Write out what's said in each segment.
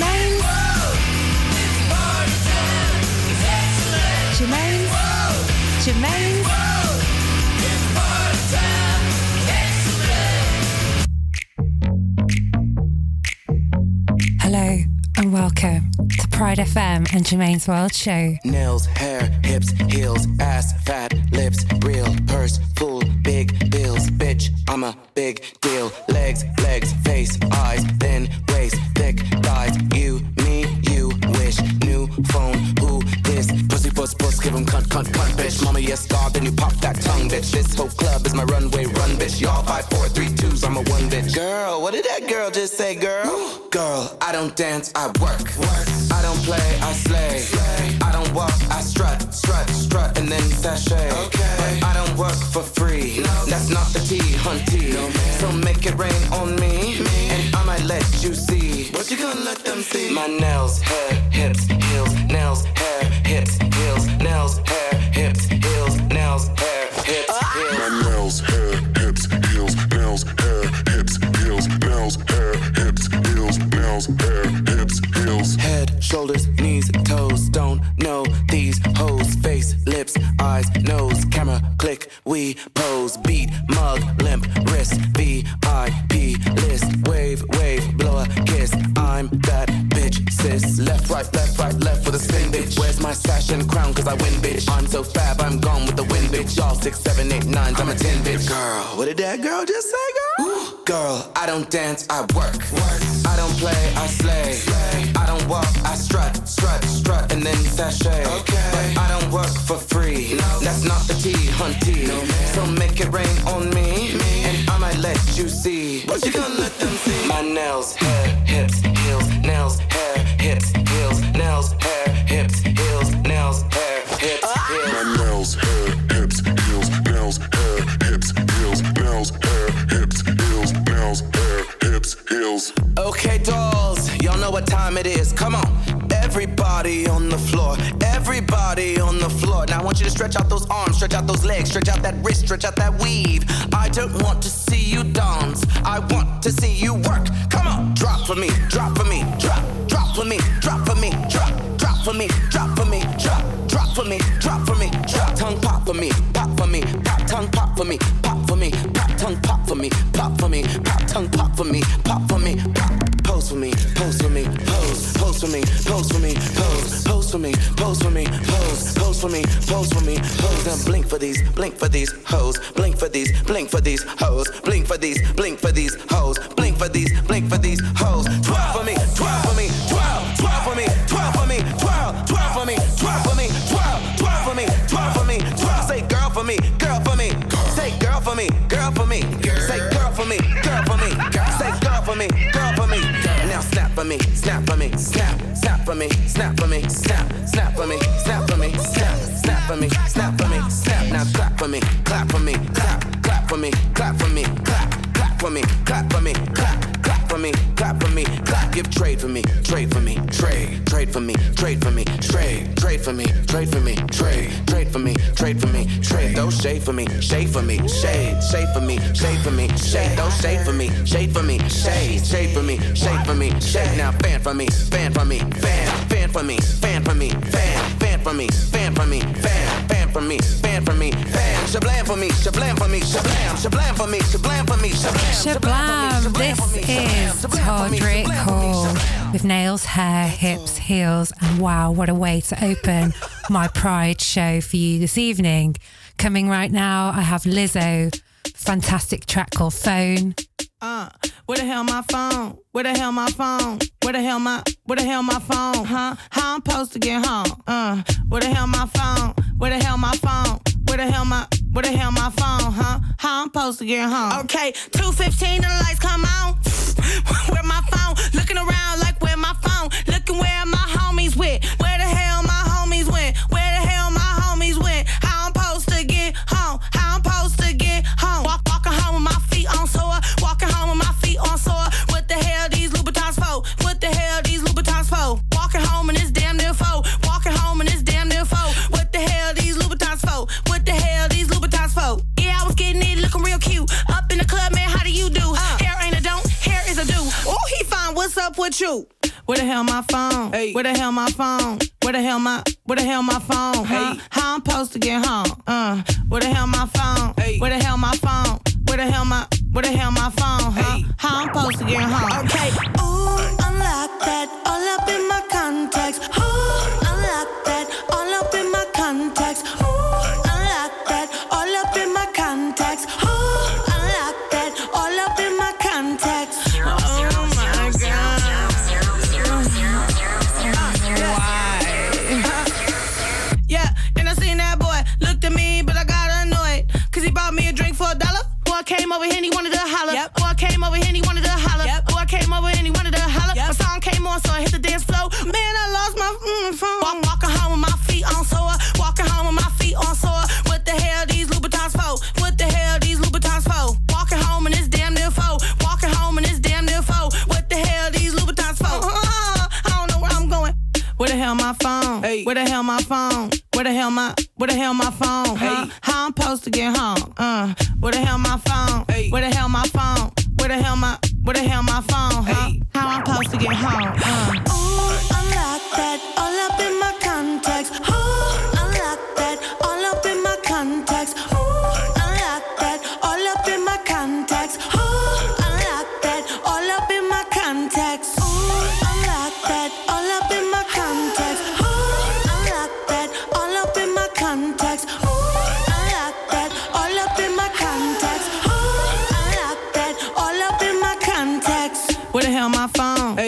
Germaine. Germaine. Germaine. Welcome to Pride FM and Germaine's World Show. Nails, hair, hips, heels, ass, fat, lips, real, purse, full, big bills, bitch, I'm a big deal. Legs, legs, face, eyes, thin waist, thick thighs. You, me, you wish. New phone, who this? Pussy, puss, puss, give him cunt, cunt, cunt, bitch. Mama, yes, God, then you pop that tongue, bitch. This whole club is my runway, run, bitch. Y'all five, four, three, twos, I'm a one, bitch. Girl, what did that girl just say, girl? Girl, I don't dance, I work. work. I don't play, I slay. slay. I don't walk, I strut, strut, strut, and then sashay. Okay. But I don't work for free. No. That's not the T, hunty. No, so make it rain on me, me, and I might let you see. What you gonna let them see? My nails, hair, hips, heels, nails, hair, hips, heels, nails, hair, hips, heels, nails, hair, hips, heels. My nails, hair, hips, heels, nails, hair, hips, heels, nails, hair, hips, heels, nails, hair, hips, heels. Head, shoulders, knees, toes, don't know these hoes. Face, lips, eyes, nose, camera, click, we pose. Beat, mug, limp, wrist, VIP list. Wave, wave, blow a kiss. I'm that bitch, sis. Left, right, left, right, left with a spin, bitch. Where's my sash and crown? Cause I win, bitch. I'm so fab, I'm gone with the wind, bitch. Y'all six, seven, eight, nines, I'm a ten, bitch. Girl, what did that girl just say, girl? Girl, I don't dance, I work. I don't play, I slay. I don't walk, I strut, strut, strut, and then sashay. But I don't work for free. That's not the T, hunty. So make it rain on me, and I might let you see. What you gonna let them see? My nails, hair, hips, heels, nails, hair, hips, heels, nails, hair, hips, heels, nails, hair, hips, heels. My nails, hair, hips, heels, nails, hair, hips, heels, nails, hair, hips, heels, nails, hair, hips, heels. Okay, dolls, y'all know what time it is. Come on. Everybody on the floor, everybody on the floor. Now I want you to stretch out those arms, stretch out those legs, stretch out that wrist, stretch out that weave. I don't want to see you dance, I want to see you work. Come on, drop for me, drop for me, drop, drop for me, drop for me, drop, drop for me, drop for me, drop, drop for me, drop for me, drop. Tongue pop for me, pop for me, pop tongue pop for me, pop for me, pop tongue pop for me, pop for me, pop tongue pop for me, pop for me, pop. Pose for me, pose, for me, pose for me, pose, pose for me, pose for me, pose, pose for me, pose for me, pose and blink for these, blink for these hoes, blink for these, blink for these hoes, blink for these, blink for these hoes, blink for these, blink for these hoes. Twirl for me, twirl for me, twirl, twirl for me, twirl for me, twirl, twirl for me, twirl for me, twirl, twirl for me, twirl for me, twirl. Say girl for me, girl for me, say girl for me, girl for me, say snap for me, snap for me, snap, snap for me, snap for me, snap, snap for me, snap for me, snap, snap for me, snap for me, snap. Now clap for me, clap for me, clap, clap for me, clap for me, clap, clap for me, clap for me, clap. For me, clap for me, clap. Give trade for me, trade for me, trade, trade for me, trade for me, trade, trade for me, trade for me, trade, trade for me, trade for me, trade. Those shade for me, shade for me, shade, shade for me, shade for me, shade. Those shade for me, shade for me, shade, shade for me, shade for me, shade. Now fan for me, fan for me, fan, fan for me, fan for me, fan, fan for me, fan for me, fan, fan for me, fan for me, fan. Shablam for me, shablam for me, shablam, shablam for me, shablam for me, shablam. Shablam. This is Todrick Hall with nails, hair, hips, heels, and wow, what a way to open my Pride show for you this evening. Coming right now, I have Lizzo, fantastic track called Phone. Uh, where the hell my phone? Where the hell my phone? Where the hell my where the hell my phone? Huh? How I'm supposed to get home? Uh, where the hell my phone? Where the hell my phone? Where the hell my where the hell my phone? Huh? How I'm supposed to get home? Okay, two fifteen, the lights come on. where my phone? Looking around like where my phone? Looking with you? Where the hell my phone? Hey. Where the hell my phone? Where the hell my where the hell my phone? Huh? Hey. How I'm supposed to get home? Uh, where the hell my phone? Hey. Where the hell my phone? Where the hell my where the hell my phone? Huh? Hey. How I'm supposed to get home? Okay. Ooh, unlock that all up in my contacts. Ooh, over here and he wanted to holler. Yep. Boy came over here and he wanted to holler. Yep. Boy came over and he wanted to holler. Yep. My song came on, so I hit the dance floor. Man, I lost my mm, phone. Walk, walking home with my feet on sore. Walking home with my feet on sore. What the hell these Louboutins for? What the hell these Louboutins for? Walking home and it's damn near foe. Walking home and it's damn near foe. What the hell these Louboutins for? I don't know where I'm going. Where the hell my phone? Hey. Where the hell my phone? Where the hell my where the hell my phone? Huh? Hey. How I'm supposed to get home? Uh, where the hell my phone? Hey. Where the hell my phone? Where the hell my where the hell my phone? Huh? Hey. How I'm supposed to get home? Uh. Ooh, unlock that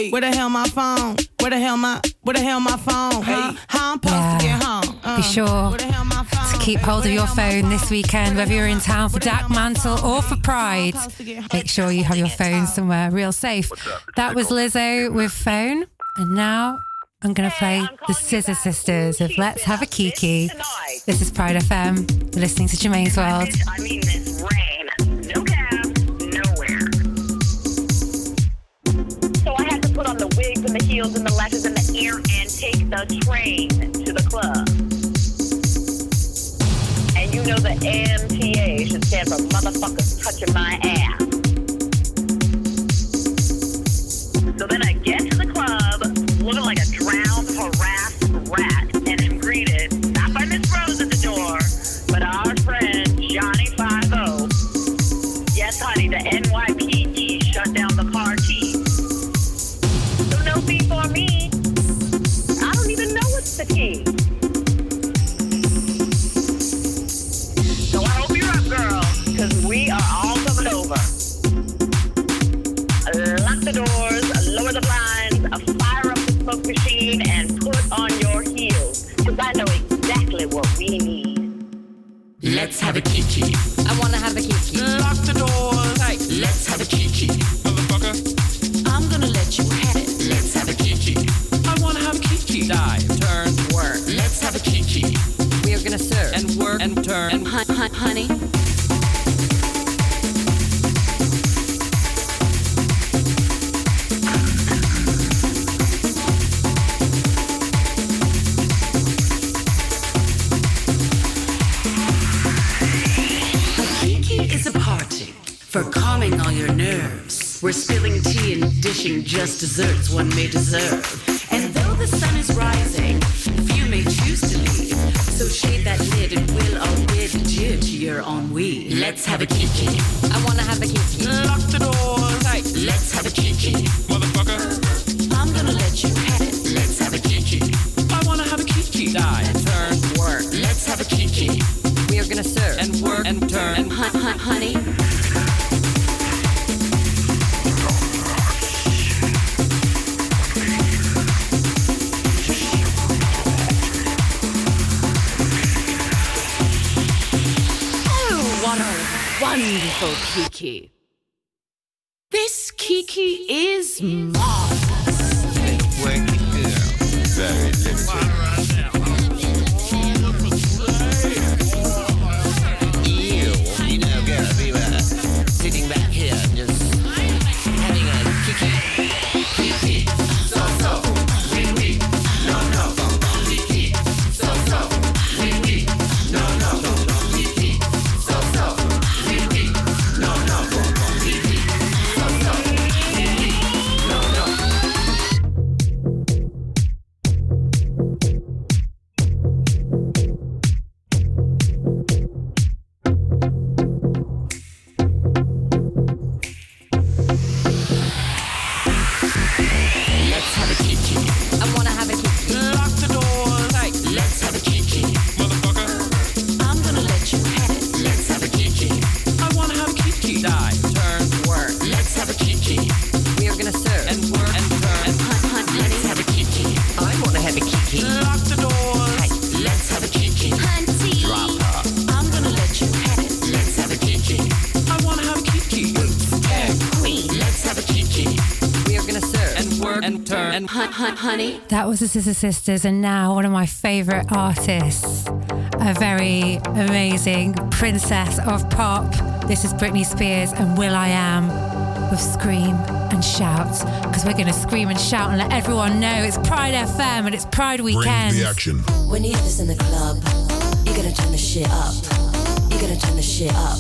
Hey. Where the hell my phone? Where the hell my where the hell my phone? Huh? Hey. How I'm supposed Yeah. to get home? Uh, Be sure where the hell my phone? to keep hold of your phone this weekend, whether you're in town for phone? Where Dak Mantle or for Pride. I'm supposed to get Make sure you have your phone somewhere real safe. That was Lizzo with Phone. And now I'm going to play the Scissor Sisters of Let's Have a Kiki. This is Pride FM. You're listening to Germaine's World. I mean, this rain. Heels and the lashes in the ear and take the train to the club. And you know the MTA should stand for motherfuckers touching my honey. That was the Scissor Sisters, and now one of my favourite artists, a very amazing princess of pop. This is Britney Spears and will.i.am with Scream and Shout, because we're going to scream and shout and let everyone know it's Pride FM and it's Pride Weekend. Bring the action. When you hear this in the club, you gotta turn the shit up. You gotta turn the shit up.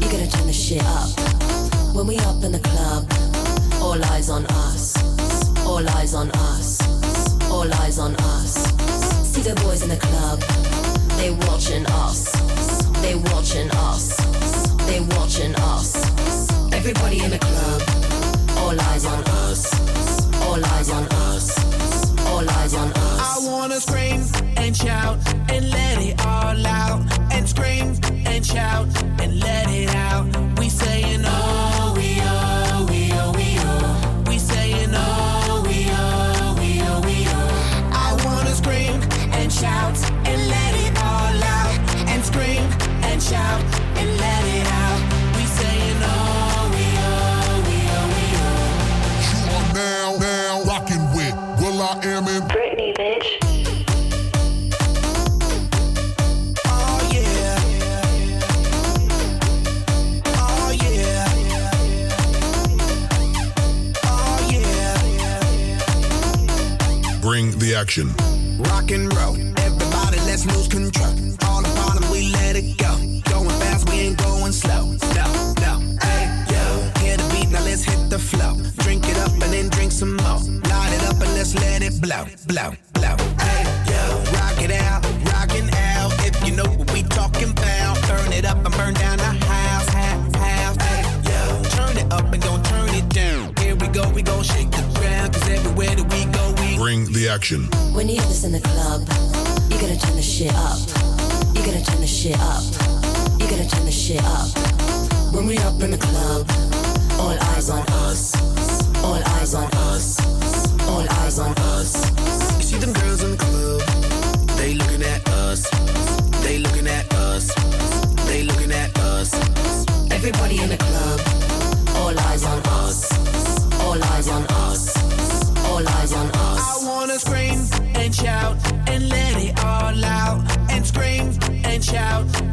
You gotta turn the shit up. When we up in the club, all eyes on us. All eyes on us. All eyes on us. See the boys in the club, they watching us. They watching us. They watching us. Everybody in the club, all eyes on us. All eyes on us. All eyes on us. I wanna scream and shout and let it all out. And scream and shout and let it out. We saying oh, will.i.am in Britney, bitch. Oh yeah. Oh yeah. Oh yeah. Bring the action. Rock and roll. Everybody, let's lose control. Action. When you hear this in the club, you gotta turn the shit up. You gotta turn the shit up. You gotta turn the shit up. When we up in the club, all eyes on us. All eyes on us. All eyes on us. You see them girls in the club, they looking at us. They looking at us. They looking at us. Everybody in the and shout and let it all out. And scream and shout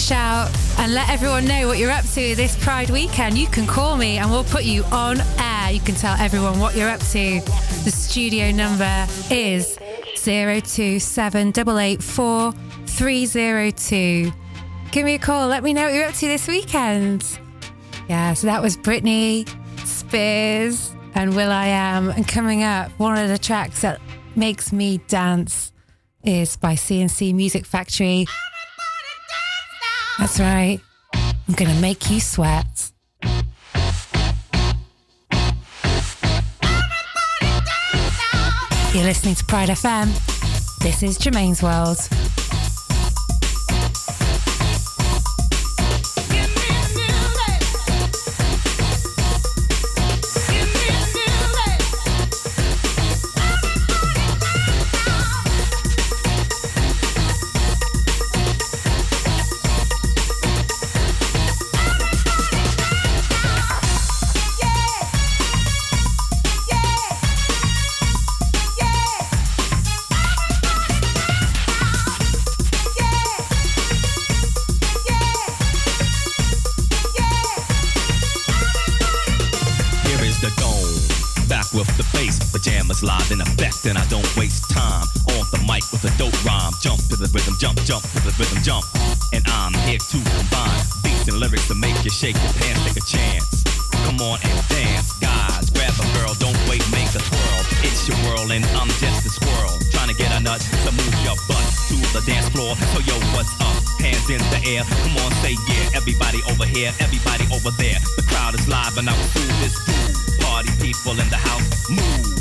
shout and let everyone know what you're up to this Pride weekend, you can call me and we'll put you on air. You can tell everyone what you're up to. The studio number is 027884 Give me a call. Let me know what you're up to this weekend. Yeah, so that was Britney Spears and will.i.am. And coming up, one of the tracks that makes me dance is by C+C Music Factory. That's right. I'm going to make you sweat. You're listening to Pride FM. This is Germaine's World. Shake your pants, take a chance. Come on and dance, guys. Grab a girl, don't wait, make a twirl. It's your world, and I'm just a squirrel. Trying to get a nut to move your butt to the dance floor. So, yo, what's up? Hands in the air. Come on, say yeah. Everybody over here, everybody over there. The crowd is live, and I will do this groove. Party people in the house, move.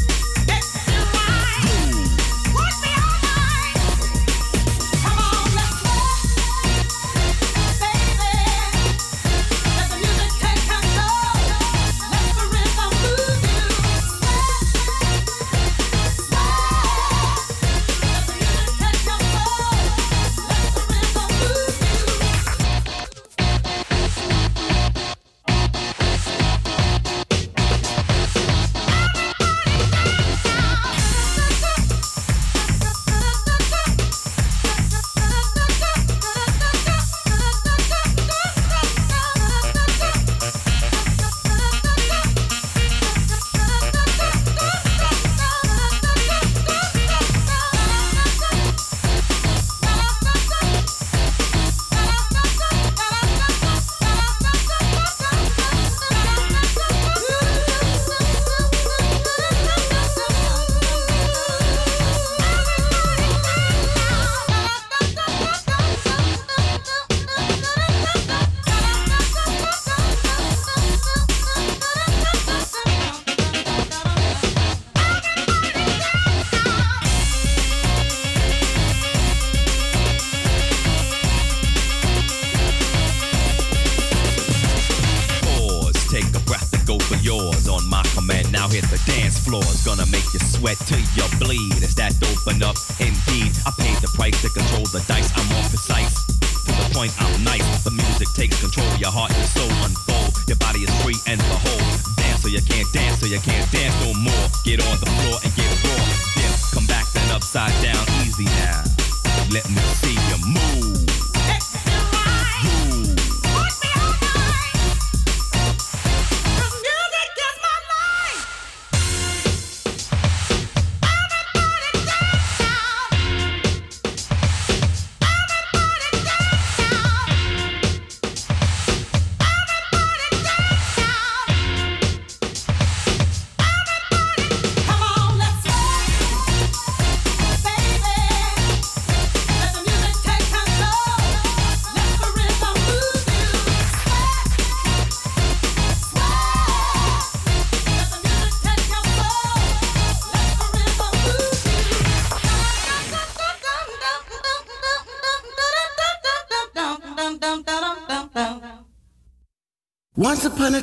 Floor. It's gonna make you sweat till you bleed. Is that open up? Indeed, I paid the price to control the dice. I'm more precise. To the point, I'm nice. The music takes control. Your heart and soul unfold. Your body is free and behold. Dance so you can't dance, so you can't dance no more. Get on the floor and get raw. Dip, come back then upside down, easy now. Let me see you move.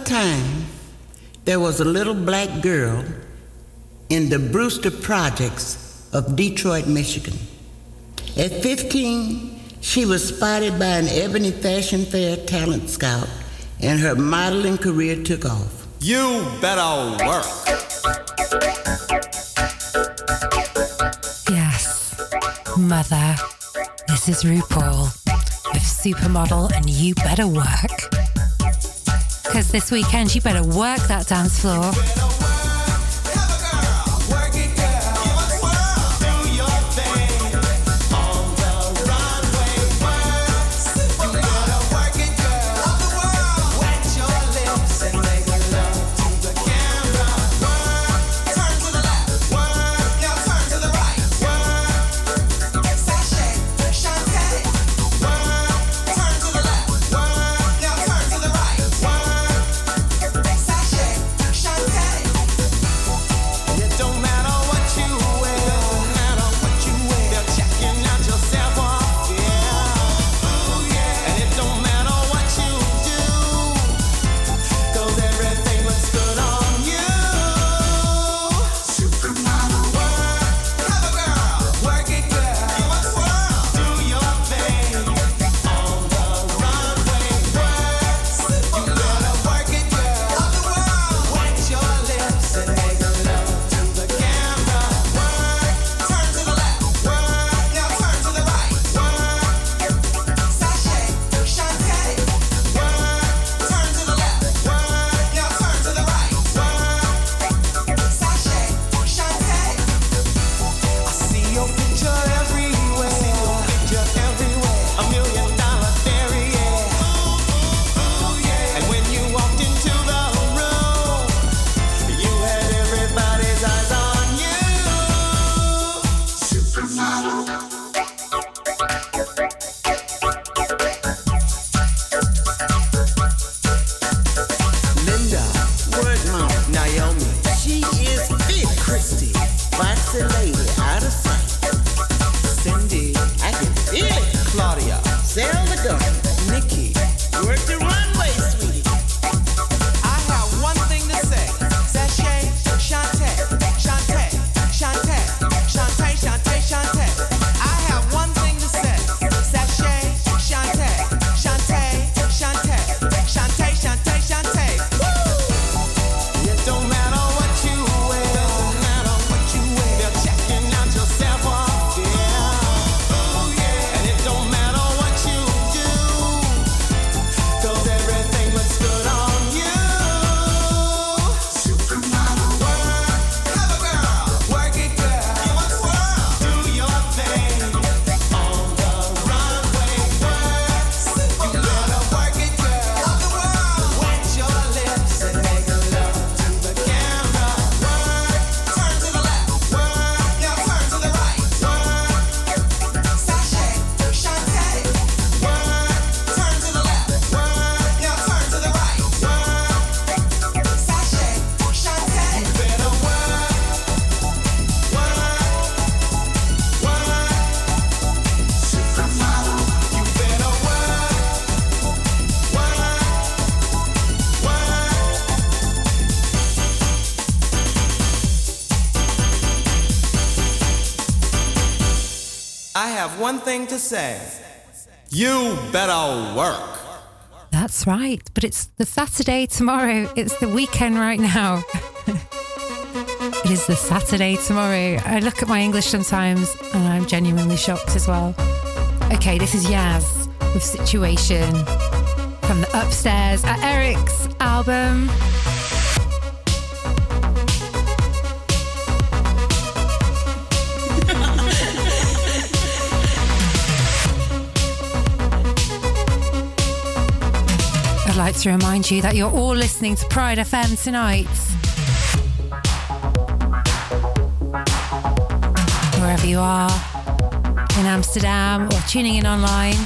Time, there was a little black girl in the Brewster Projects of Detroit, Michigan. At 15, she was spotted by an Ebony Fashion Fair talent scout, and her modeling career took off. You better work. Yes, mother. This is RuPaul with Supermodel, and you better work. Because this weekend, you better work that dance floor. Naomi. She is fit, Christy. Boxing lady. To say. You better work. That's right. But it's the Saturday tomorrow. It's the weekend right now. it is the Saturday tomorrow. I look at my English sometimes and I'm genuinely shocked as well. Okay, this is Yaz with Situation from the Upstairs at Eric's album. Like to remind you that you're all listening to Pride FM tonight. Wherever you are, in Amsterdam or tuning in online.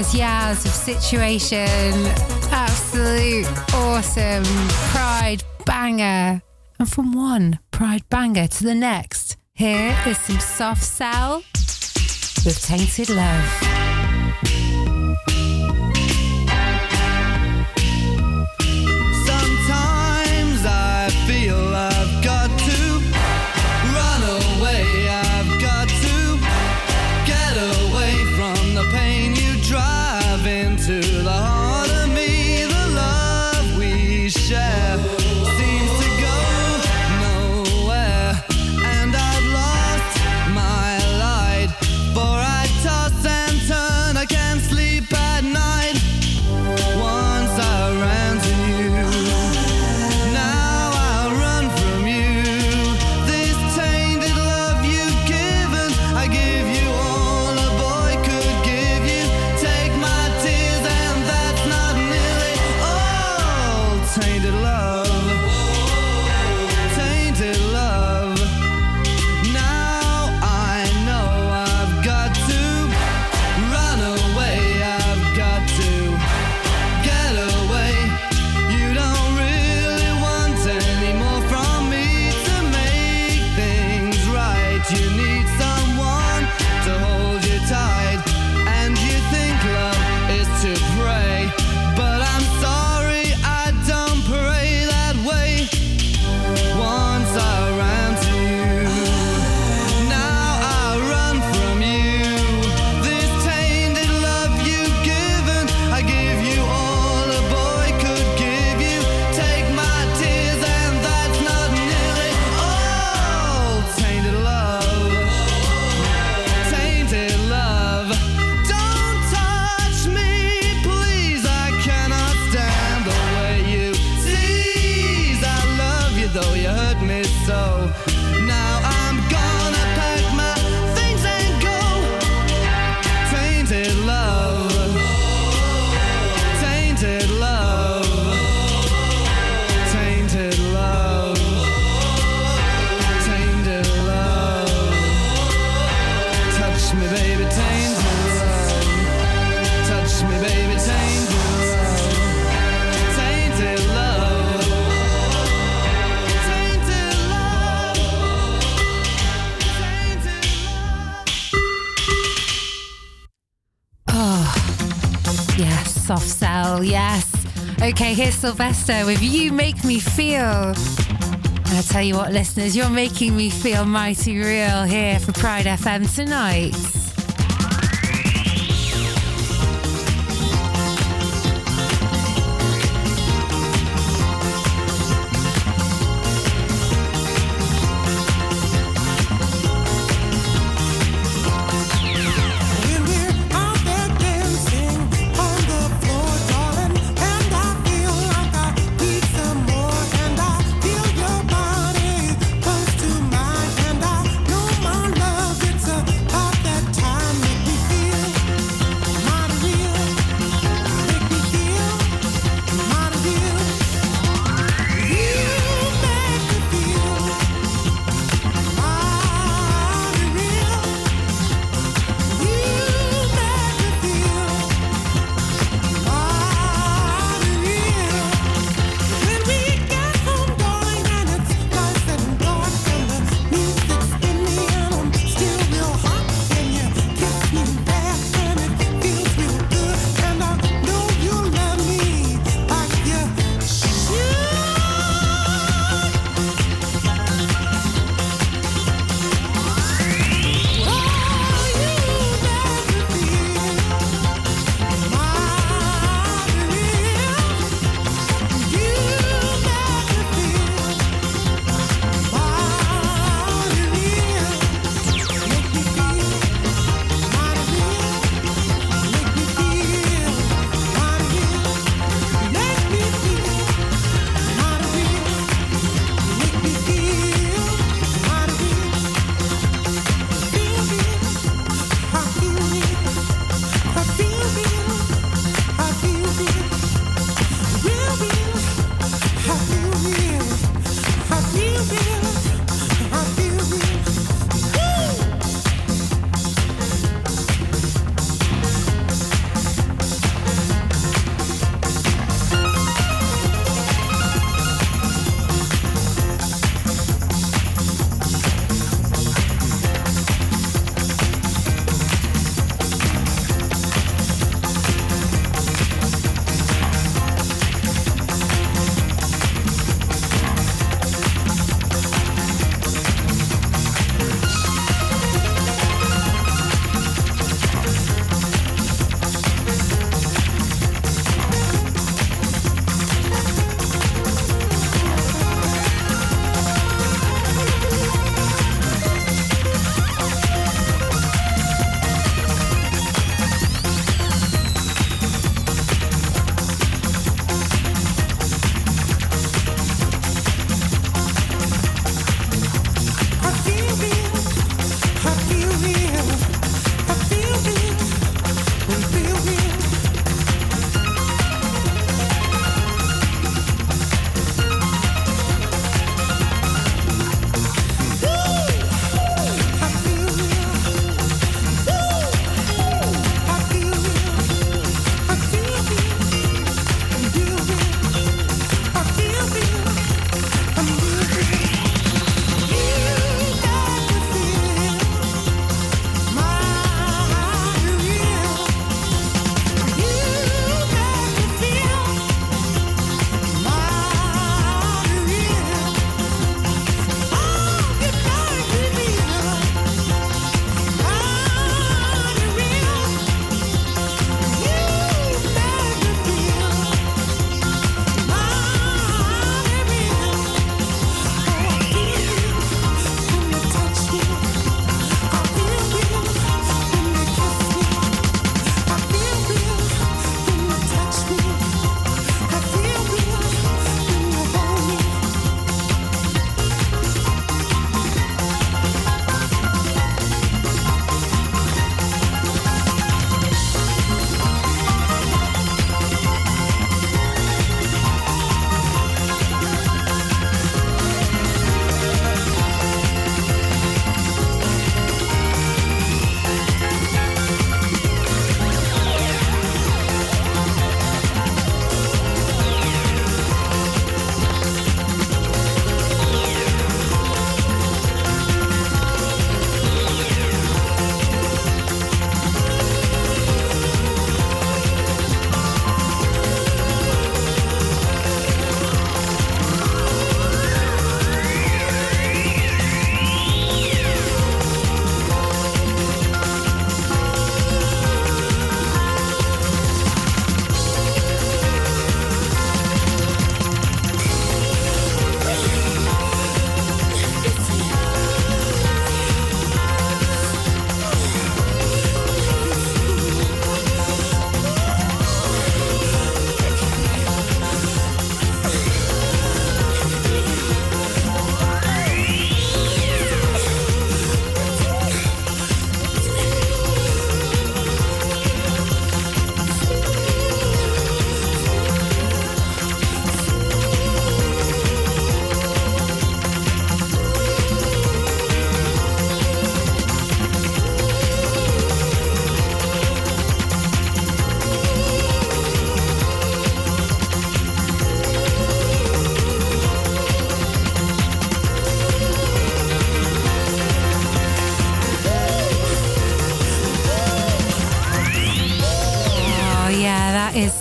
was Yaz of Situation. Absolute awesome Pride banger. And from one Pride banger to the next, here is some Soft Cell with Tainted Love. Okay, here's Sylvester with You Make Me Feel. And I tell you what, listeners, you're making me feel mighty real here for Pride FM tonight.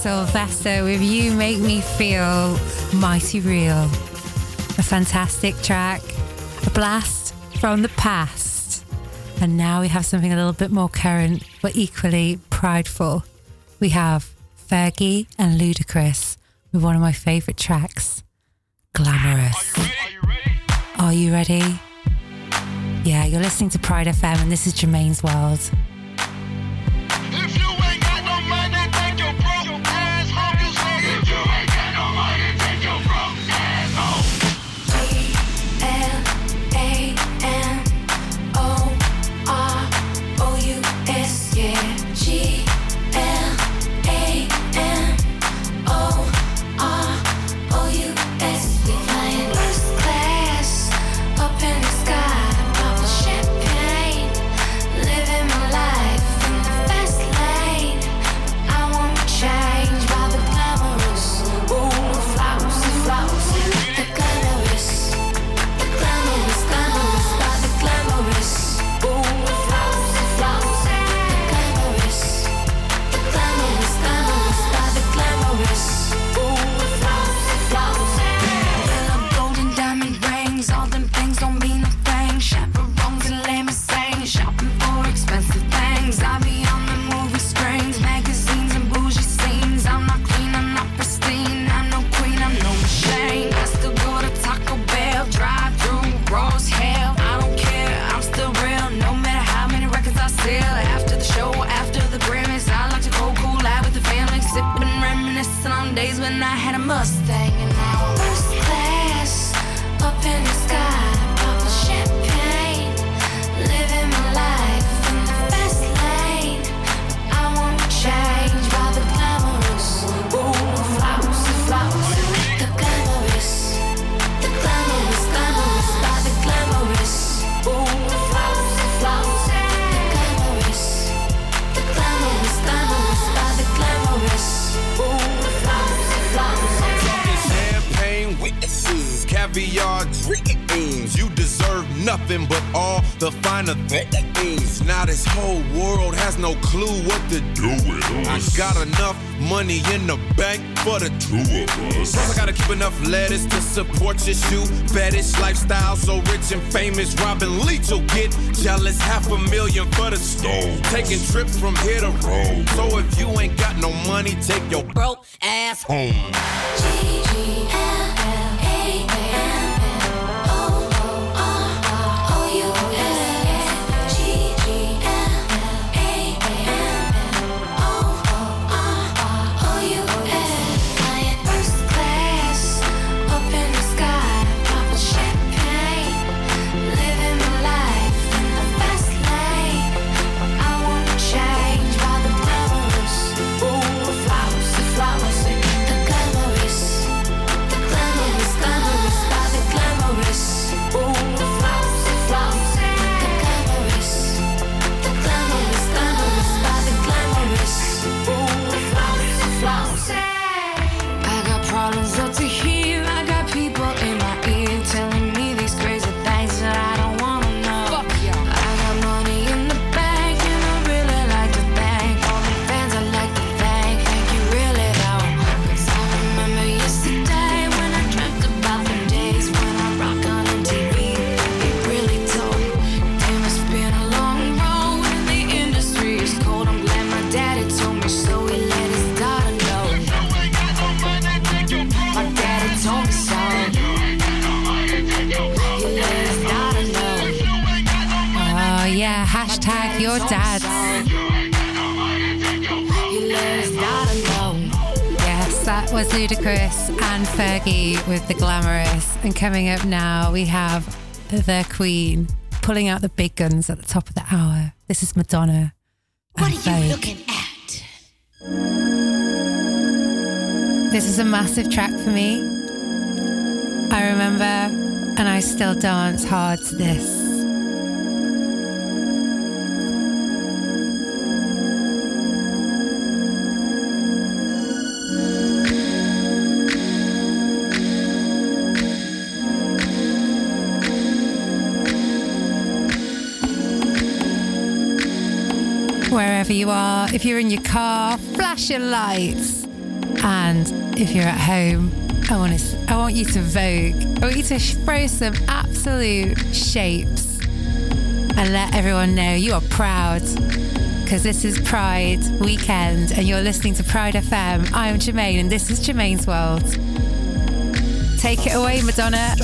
Sylvester with You Make Me Feel Mighty Real. A fantastic track, a blast from the past. And now we have something a little bit more current, but equally prideful. We have Fergie and Ludacris with one of my favourite tracks, Glamorous. Are you ready? Yeah, you're listening to Pride FM, and this is Germaine's World. The finer things. Now this whole world has no clue what to do with us. I got enough money in the bank for the two of us. Plus I gotta keep enough lettuce to support your shoe fetish lifestyle. So rich and famous, Robin Leach will get jealous. Half a million for the stove. Taking trips from here to Rome. So if you ain't got no money, take your broke ass home. Change Ludacris and Fergie with The Glamorous. And coming up now, we have The Queen pulling out the big guns at the top of the hour. This is Madonna. What are you looking at? This is a massive track for me. I remember, and I still dance hard to this. wherever you are. If you're in your car, flash your lights. And if you're at home, I want to, I want you to vogue. I want you to throw some absolute shapes and let everyone know you are proud because this is Pride weekend and you're listening to Pride FM. I'm Germaine and this is Germaine's World. Take it away, Madonna.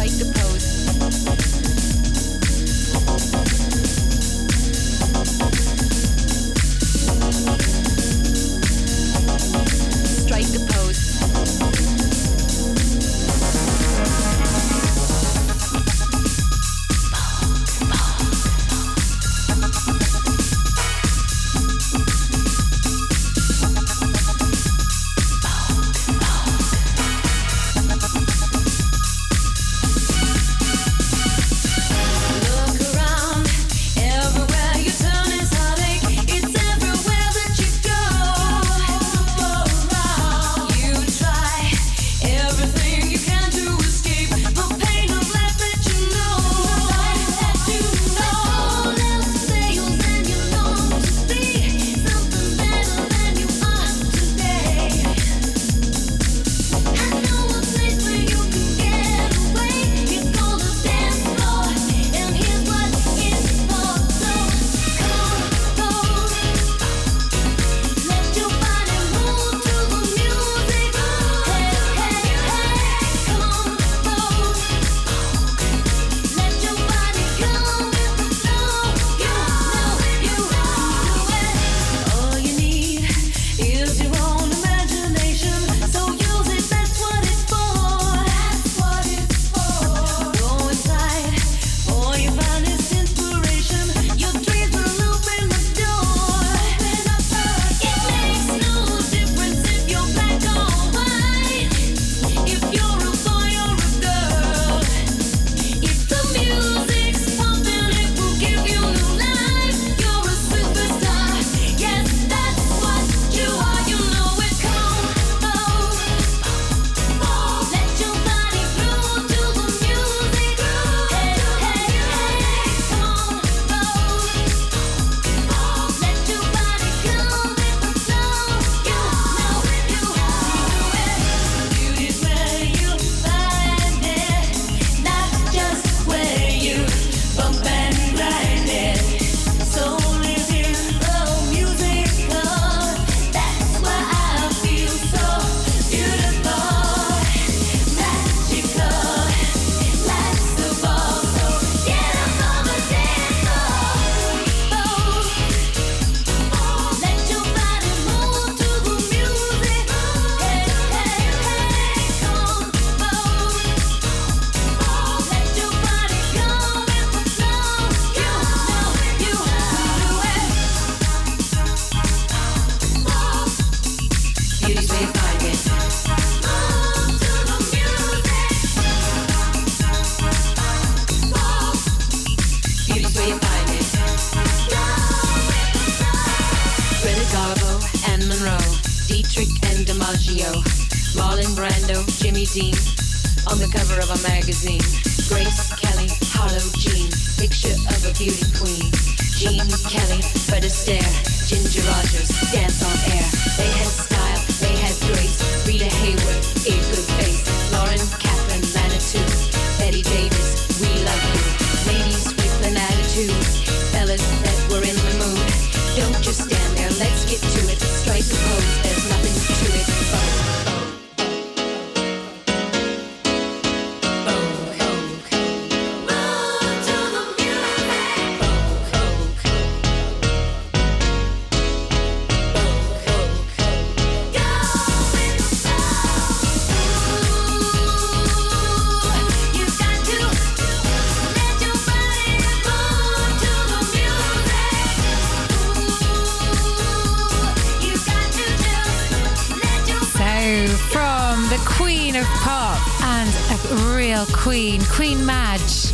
queen of pop and a real queen, Queen Madge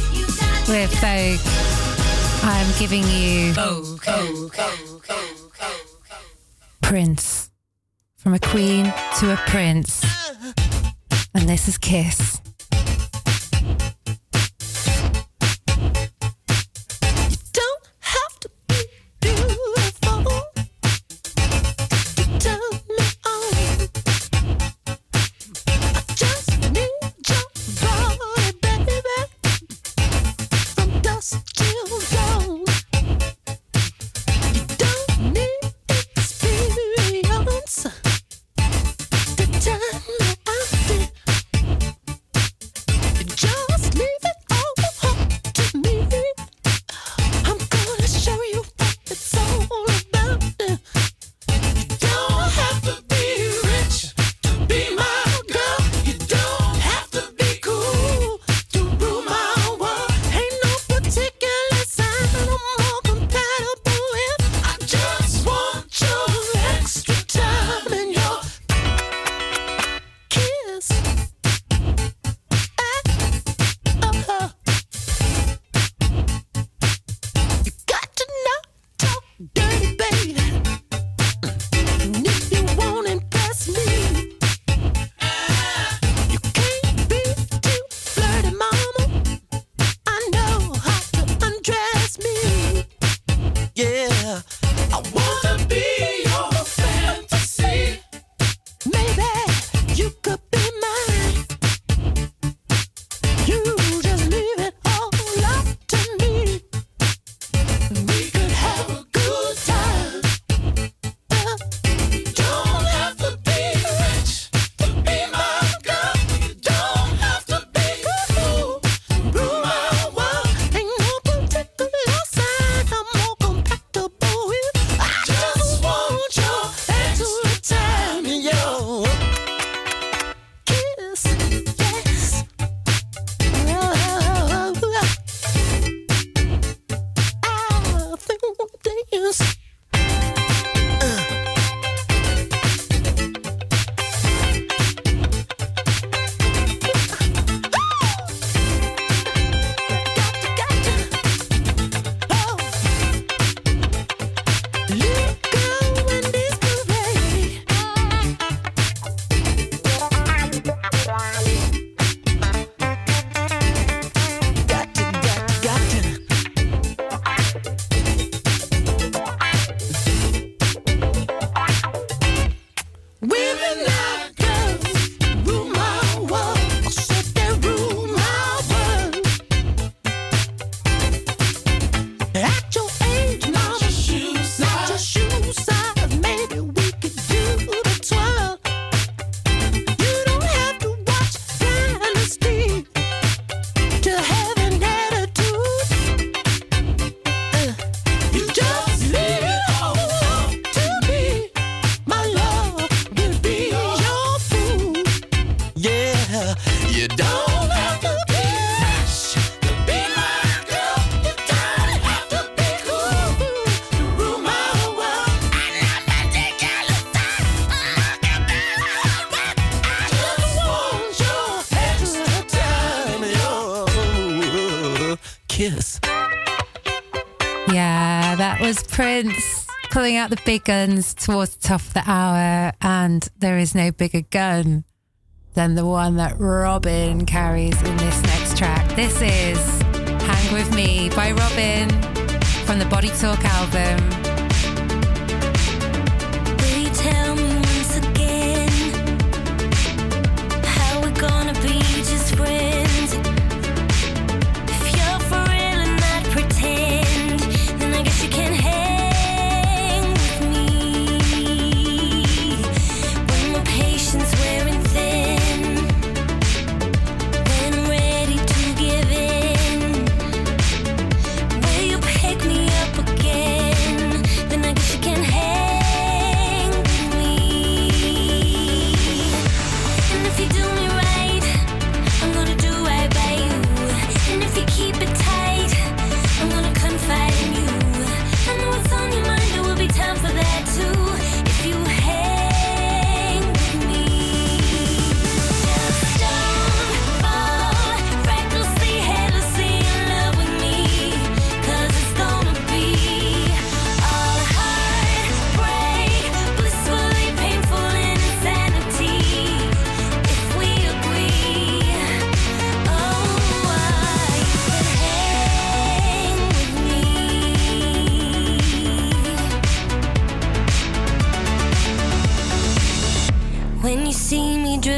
with Vogue. I'm giving you Vogue, Prince. From a queen to a prince. And this is Kiss. You don't have to be fresh to be my girl. You don't have to be cool to rule my world. I love my stuff. I love that hard. I just want your extra time, your kiss. Yeah, that was Prince pulling out the big guns towards the top of the hour, and there is no bigger gun than the one that Robyn carries in this next track. This is Hang With Me by Robyn from the Body Talk album.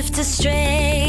drift astray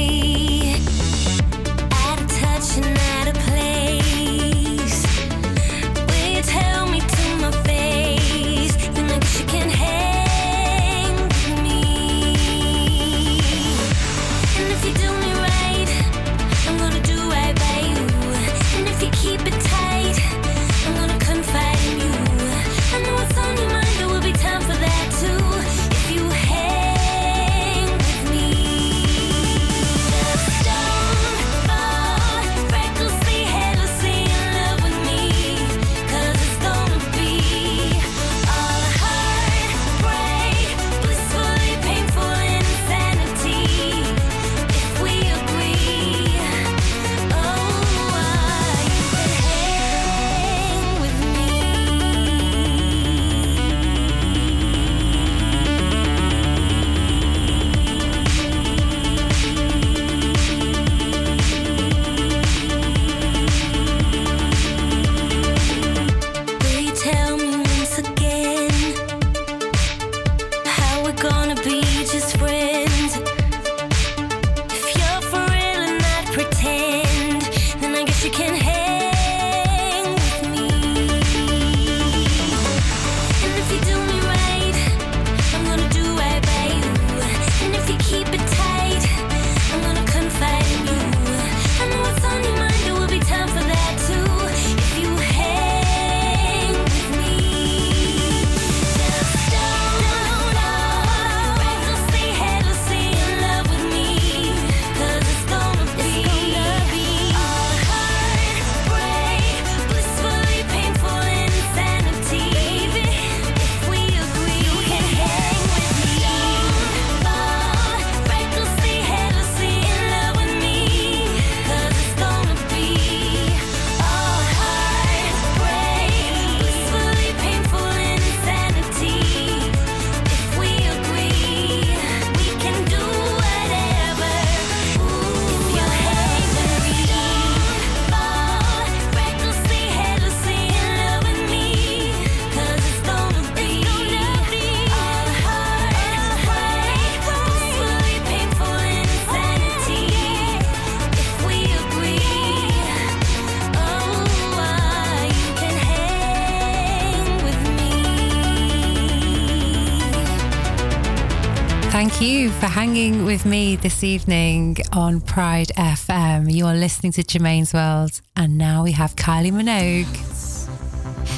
for hanging with me this evening on Pride FM. You are listening to Germaine's World, and now we have Kylie Minogue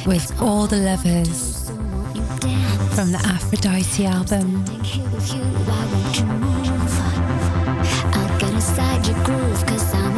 with All the Lovers from the Aphrodite album. inside your groove cause I'm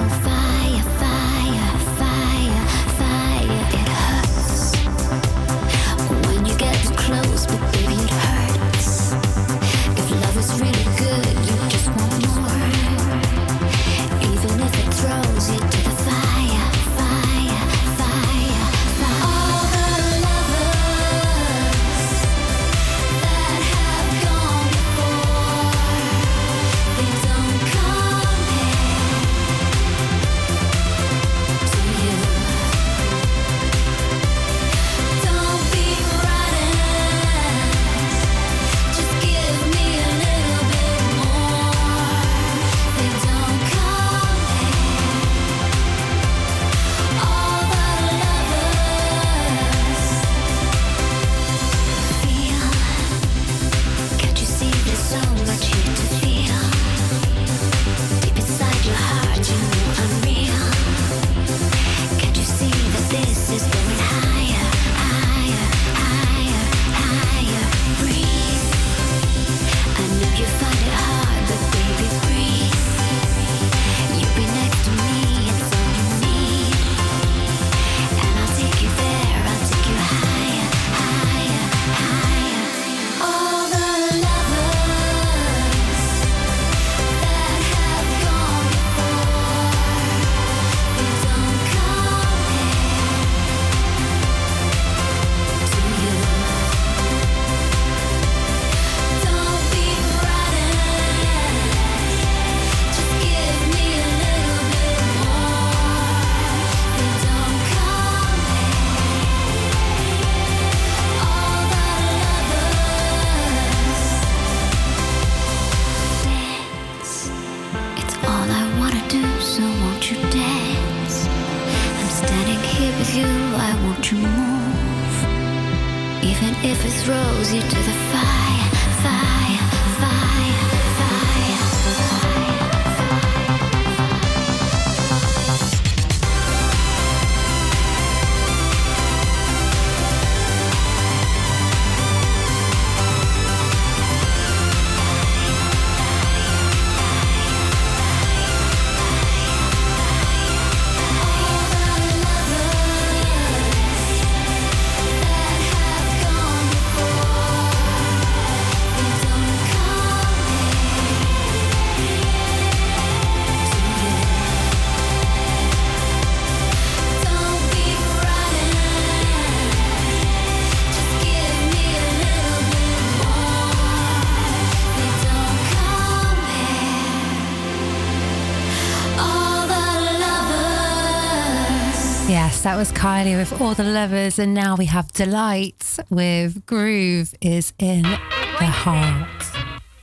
was Kylie with All the Lovers, and now we have Deee-Lite with Groove is in the Heart.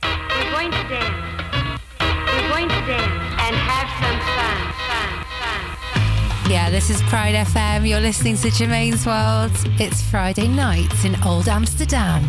We're going to dance. We're going to dance and have some fun. Yeah, this is Pride FM. You're listening to Germaine's World. It's Friday night in Old Amsterdam.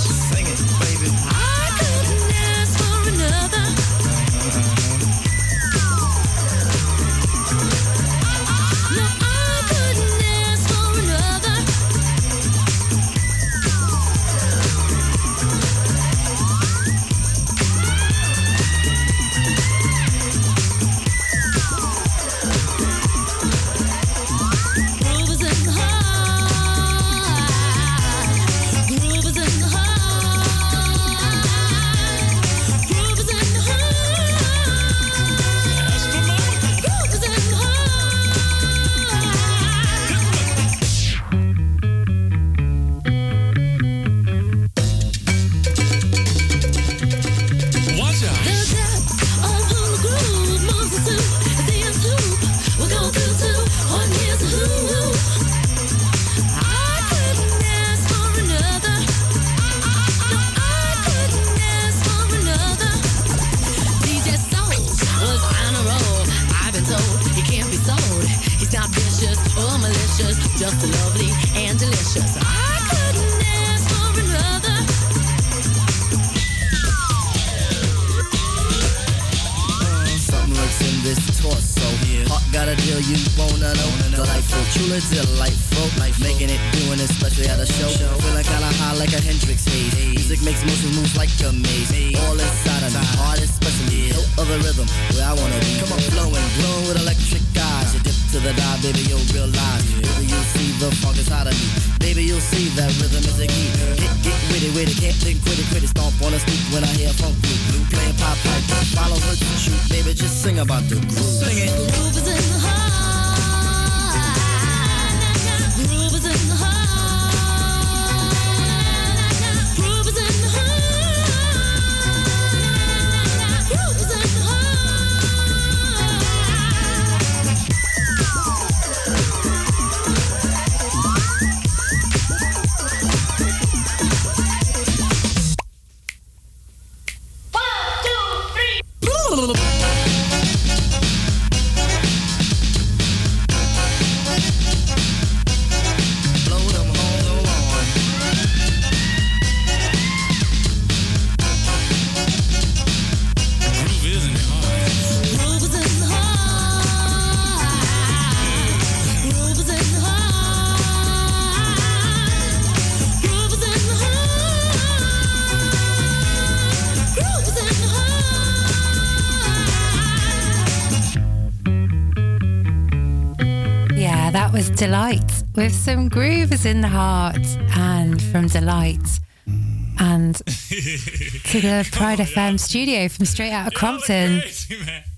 some groovers in the heart and from Deee-Lite and to the Pride on, FM yeah. studio from straight out of Compton.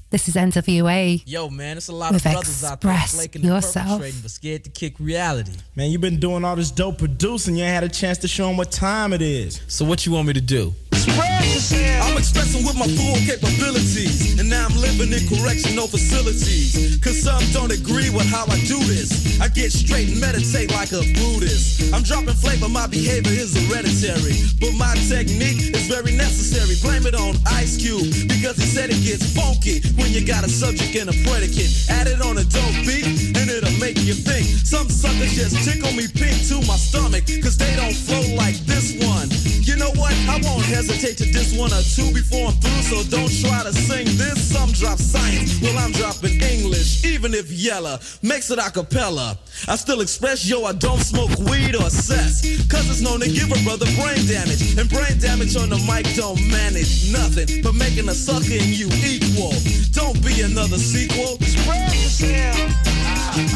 This is NWA. Yo, man, it's a lot of brothers out there flaking yourself. and but scared to kick reality. Man, you've been doing all this dope producing. You ain't had a chance to show them what time it is. So what you want me to do? I'm expressing with my full capabilities, and now I'm living in correctional facilities. Cause some don't agree with how I do this. I get straight and meditate like a Buddhist. I'm dropping flavor, my behavior is hereditary. But my technique is very necessary. Blame it on Ice Cube, because he said it gets funky when you got a subject and a predicate. Add it on a dope beat, and it'll make you think. Some suckers just tickle me pink to my stomach, cause they don't flow like this one. You know what? I won't hesitate to diss one or two before I'm through, so don't try to sing this. Some drop science, well, I'm dropping English, even if Yella makes it a cappella. I still express, yo, I don't smoke weed or cess, cause it's known to give a brother brain damage. And brain damage on the mic don't manage nothing but making a sucker and you equal. Don't be another sequel. Spread yourself. Ah.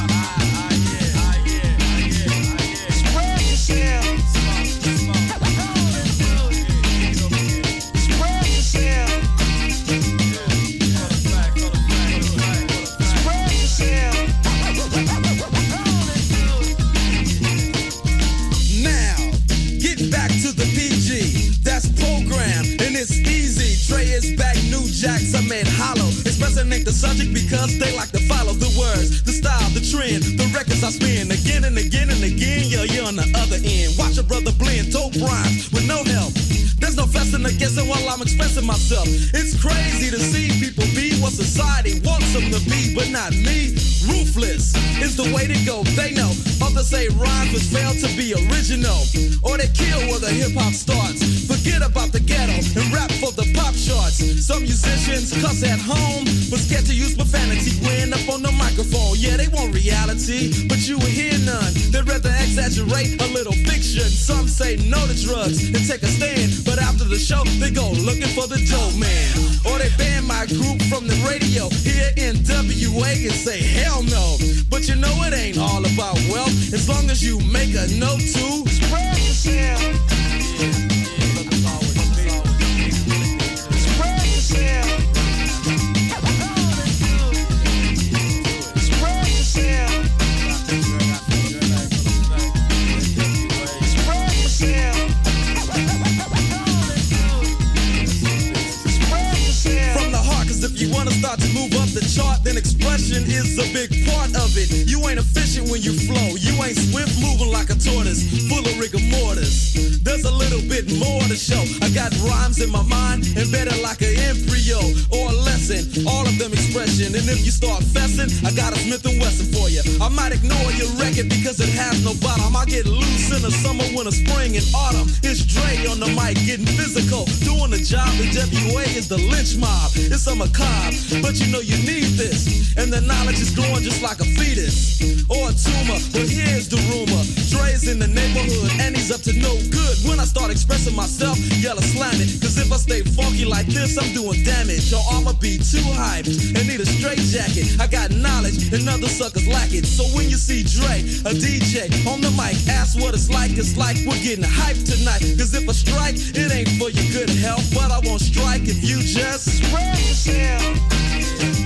Dre is back, new jacks I made hollow. Expressing ain't the subject because they like to follow the words, the style, the trend, the records I spin again and again and again. Yeah, you're on the other end. Watch a brother blend dope rhymes with no help. No fussing or guessing while I'm expressing myself. It's crazy to see people be what society wants them to be, but not me. Ruthless is the way to go. They know. Others say rhymes was failed to be original, or they kill where the hip hop starts. Forget about the ghetto and rap for the pop charts. Some musicians cuss at home, but scared to use profanity when up on the microphone. Yeah, they want reality, but you will hear none. They'd rather exaggerate a little fiction. Some say no to drugs and take a stand, but after the show, they go looking for the dope man. Or they ban my group from the radio here in WA and say hell no. But you know it ain't all about wealth as long as you make a note to spread yourself. Spread yourself. Start to move up the chart, then expression is a big ain't efficient when you flow, you ain't swift moving like a tortoise, full of rigor mortis. There's a little bit more to show. I got rhymes in my mind, embedded like an embryo or a lesson, all of them expression. And if you start fessing, I got a Smith and Wesson for you. I might ignore your record because it has no bottom. I get loose in the summer, winter, spring, and autumn. It's Dre on the mic, getting physical, doing the job. The WA is the lynch mob. It's a macabre, but you know you need this. And the knowledge is growing just like a fetus or a tumor. But here's the rumor Dre's in the neighborhood and he's up to no good. When I start expressing myself, yell slam it. Cause if I stay funky like this, I'm doing damage. Or I'ma be too hyped and need a straight jacket. I got knowledge and other suckers lack it. So when you see Dre, a DJ on the mic, ask what it's like. It's like we're getting hyped tonight. Cause if I strike, it ain't for your good health. But I won't strike if you just spread yourself.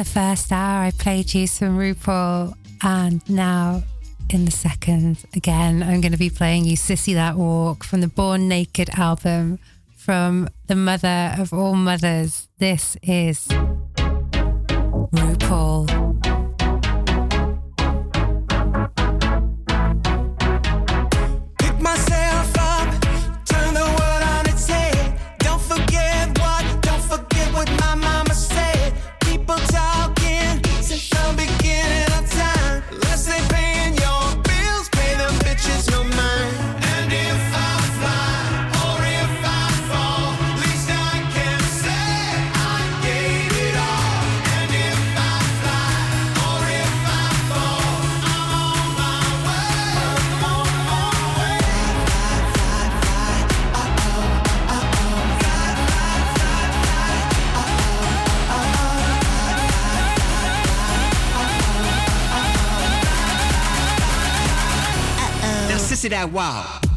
The first hour, I played you some RuPaul, and now in the second, again, I'm going to be playing you Sissy That Walk from the Born Naked album from the mother of all mothers. This is RuPaul. Sissy that wow.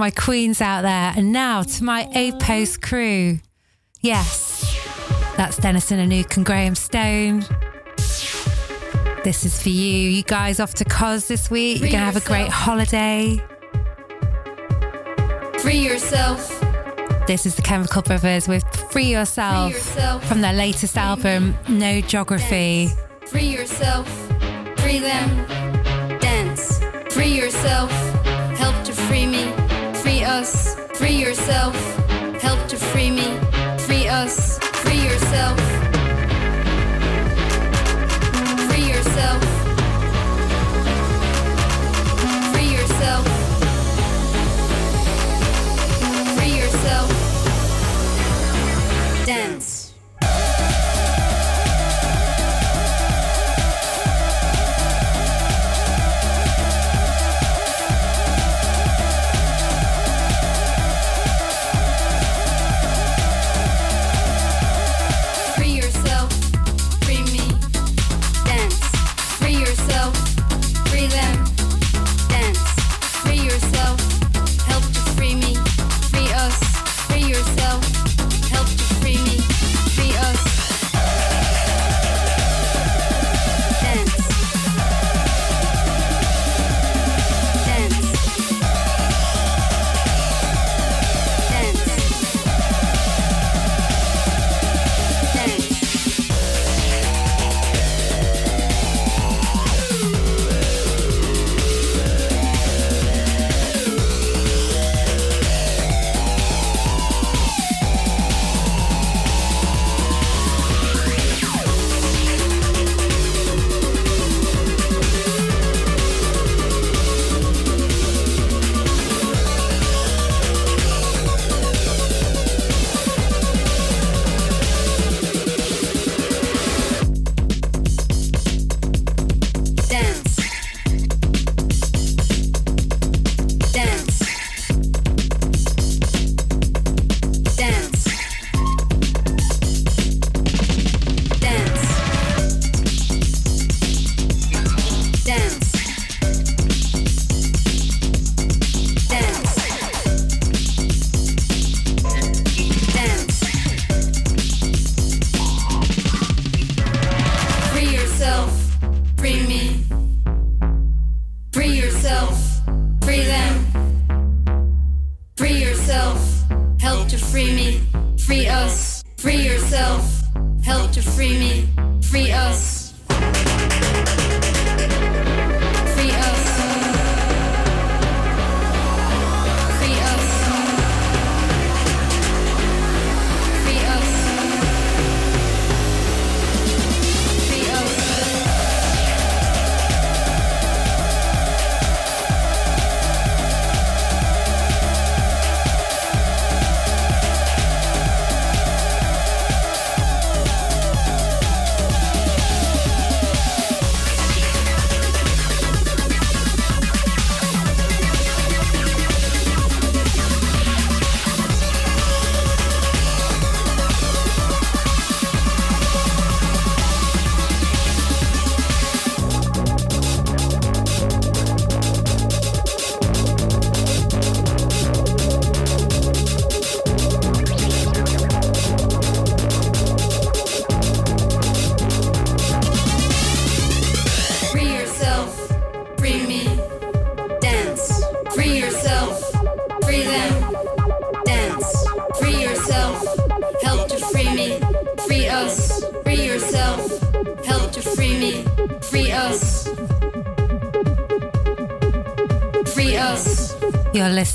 My queens out there. And now to my A Post crew. Yes, that's Denison Anouk and Graham Stone. This is for you. You guys off to Cos this week. You're going to have a great holiday. Free yourself. This is the Chemical Brothers with Free Yourself, Free yourself. from their latest album, No Geography. Free yourself. Free them. Dance. Free yourself. Us. Free yourself. Help to free me. Free us. Free yourself.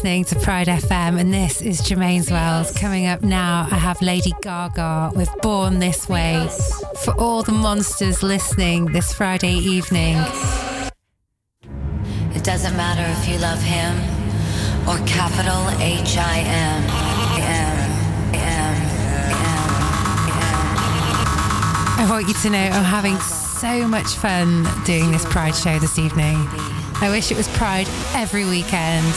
Listening to Pride FM, and this is Germaine's World. Coming up now, I have Lady Gaga with Born This Way for all the monsters listening this Friday evening. It doesn't matter if you love him or capital H I M. I want you to know I'm having so much fun doing this Pride show this evening. I wish it was Pride every weekend.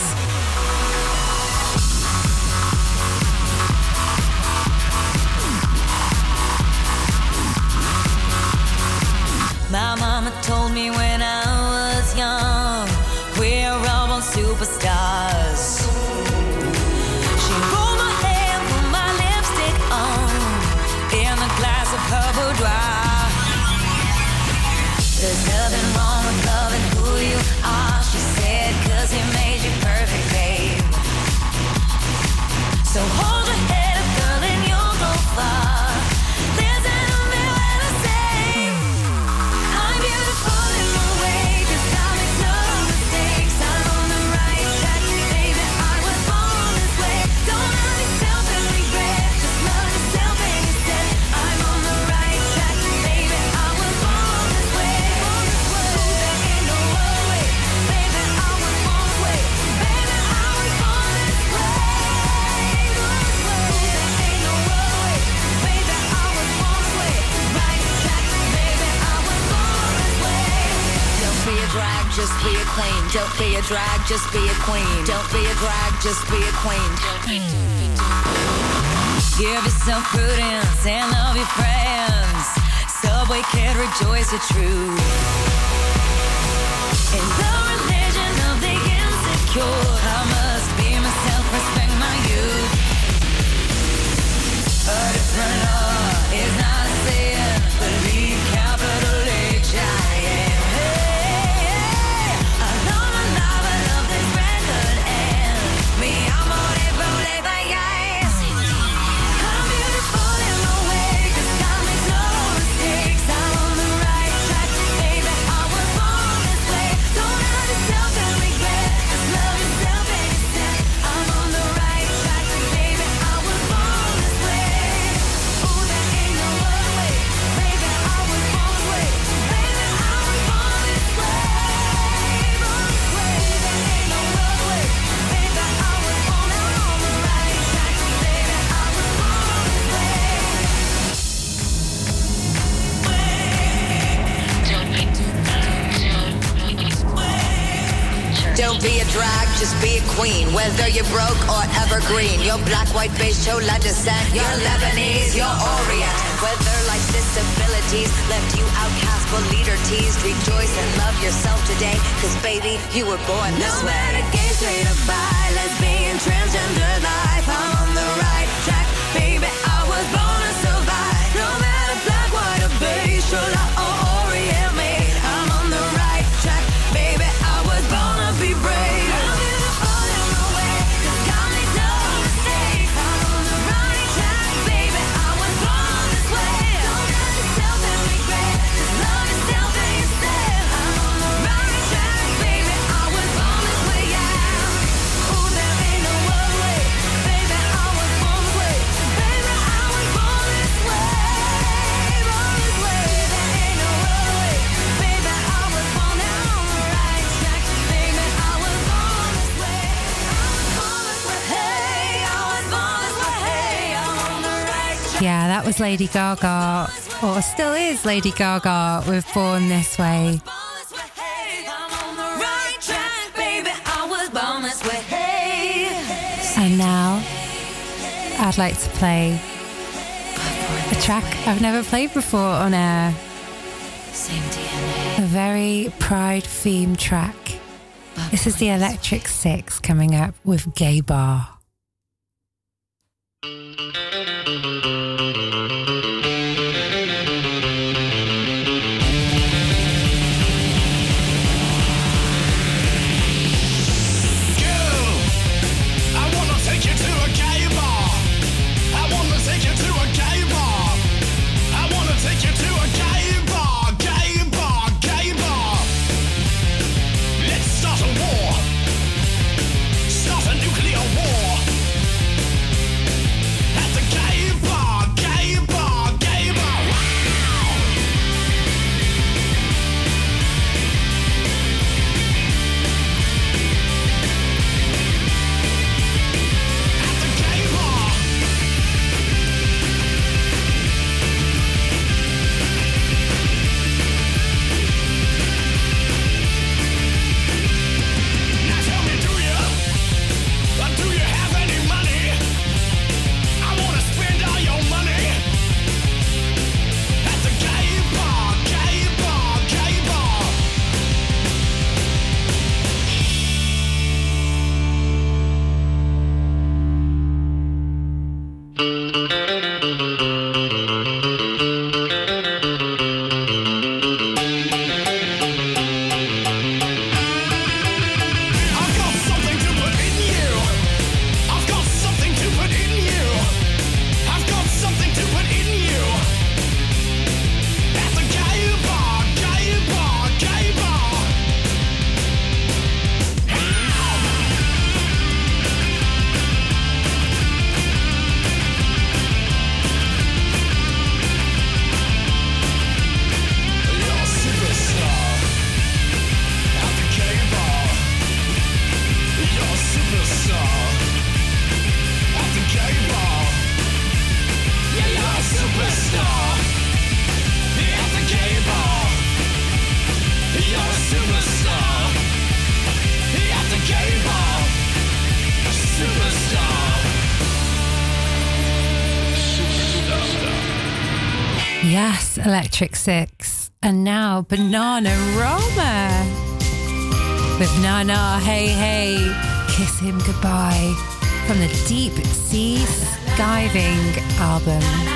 Queen. Don't be a drag, just be a queen. Don't be a drag, just be a queen. Give yourself prudence and love your friends. Subway kid, rejoice the truth. In the religion of the insecure, I must be myself, respect just be a queen. Whether you're broke or evergreen, you're black, white, beige, chola descent. You're Lebanese, you're Orient. Whether life's disabilities left you outcast but leader teased, rejoice and love yourself today. Cause baby, you were born this No way. matter gay, straight or bi, lesbian, transgender life, I'm on the right track, baby. I was born to survive. No matter black, white, or beige, chola that was Lady Gaga, or still is Lady Gaga with Born This Way. And now I'd like to play a track I've never played before on air. A very pride themed track. This is the Electric Six coming up with Gay Bar. Electric Six, and now Banana Roma with Nana Hey Hey, Kiss Him Goodbye from the Deep Sea Skiving album.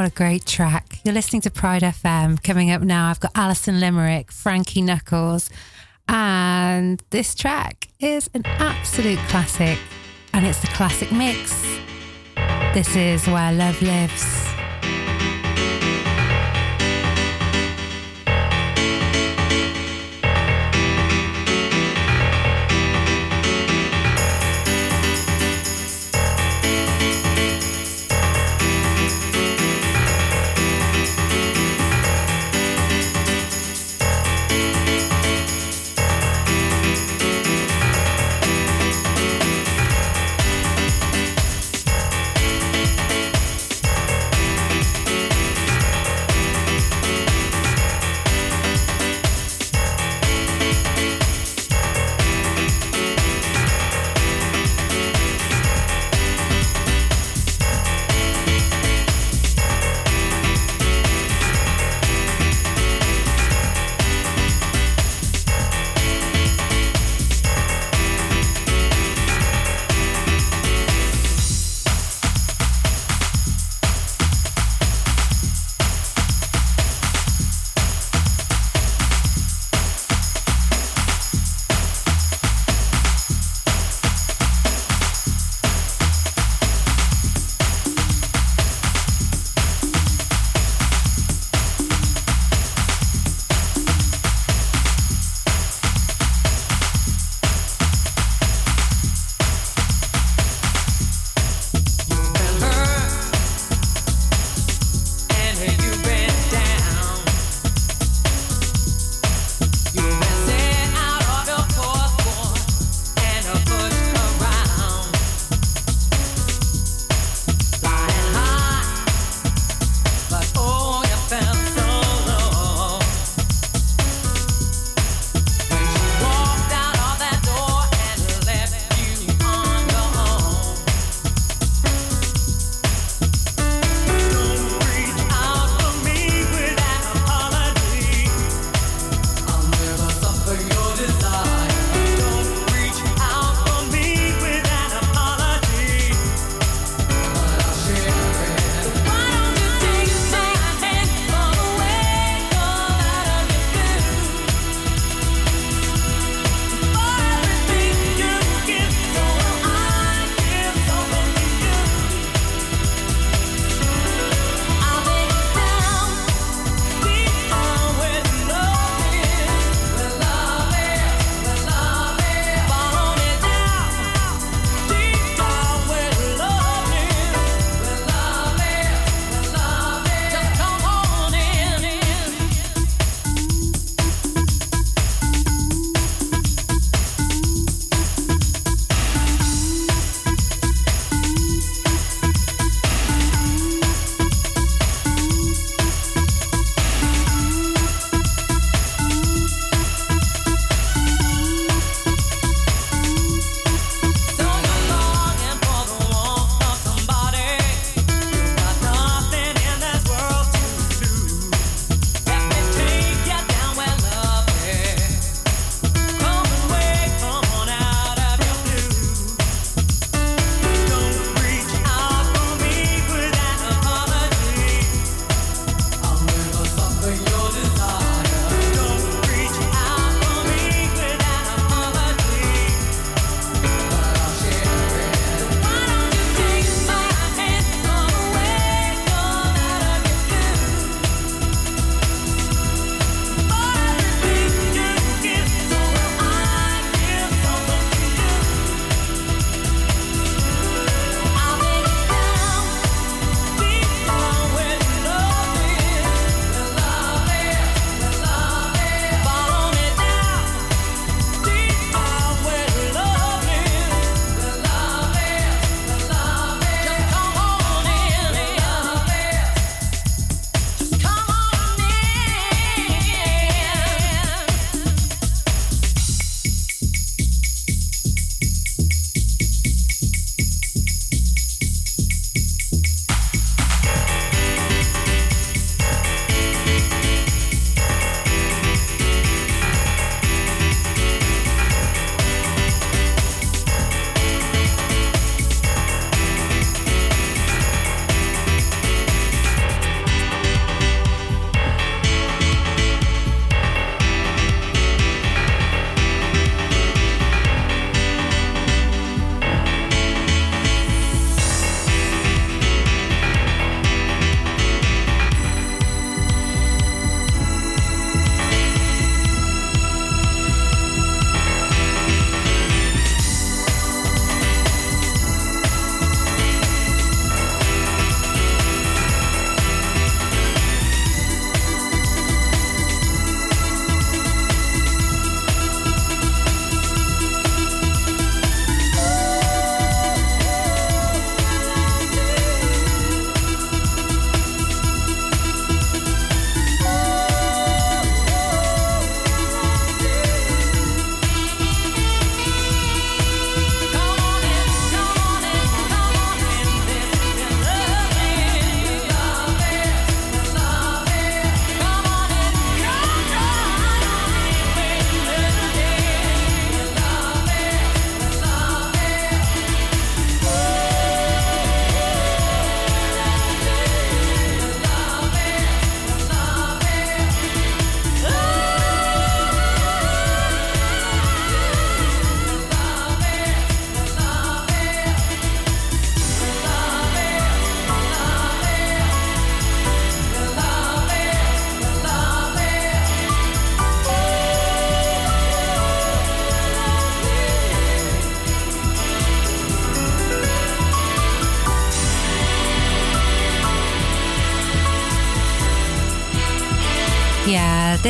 What a great track. You're listening to Pride FM. Coming up now, I've got Alison Limerick, Frankie Knuckles, and this track is an absolute classic, and it's the classic mix. This is Where Love Lives.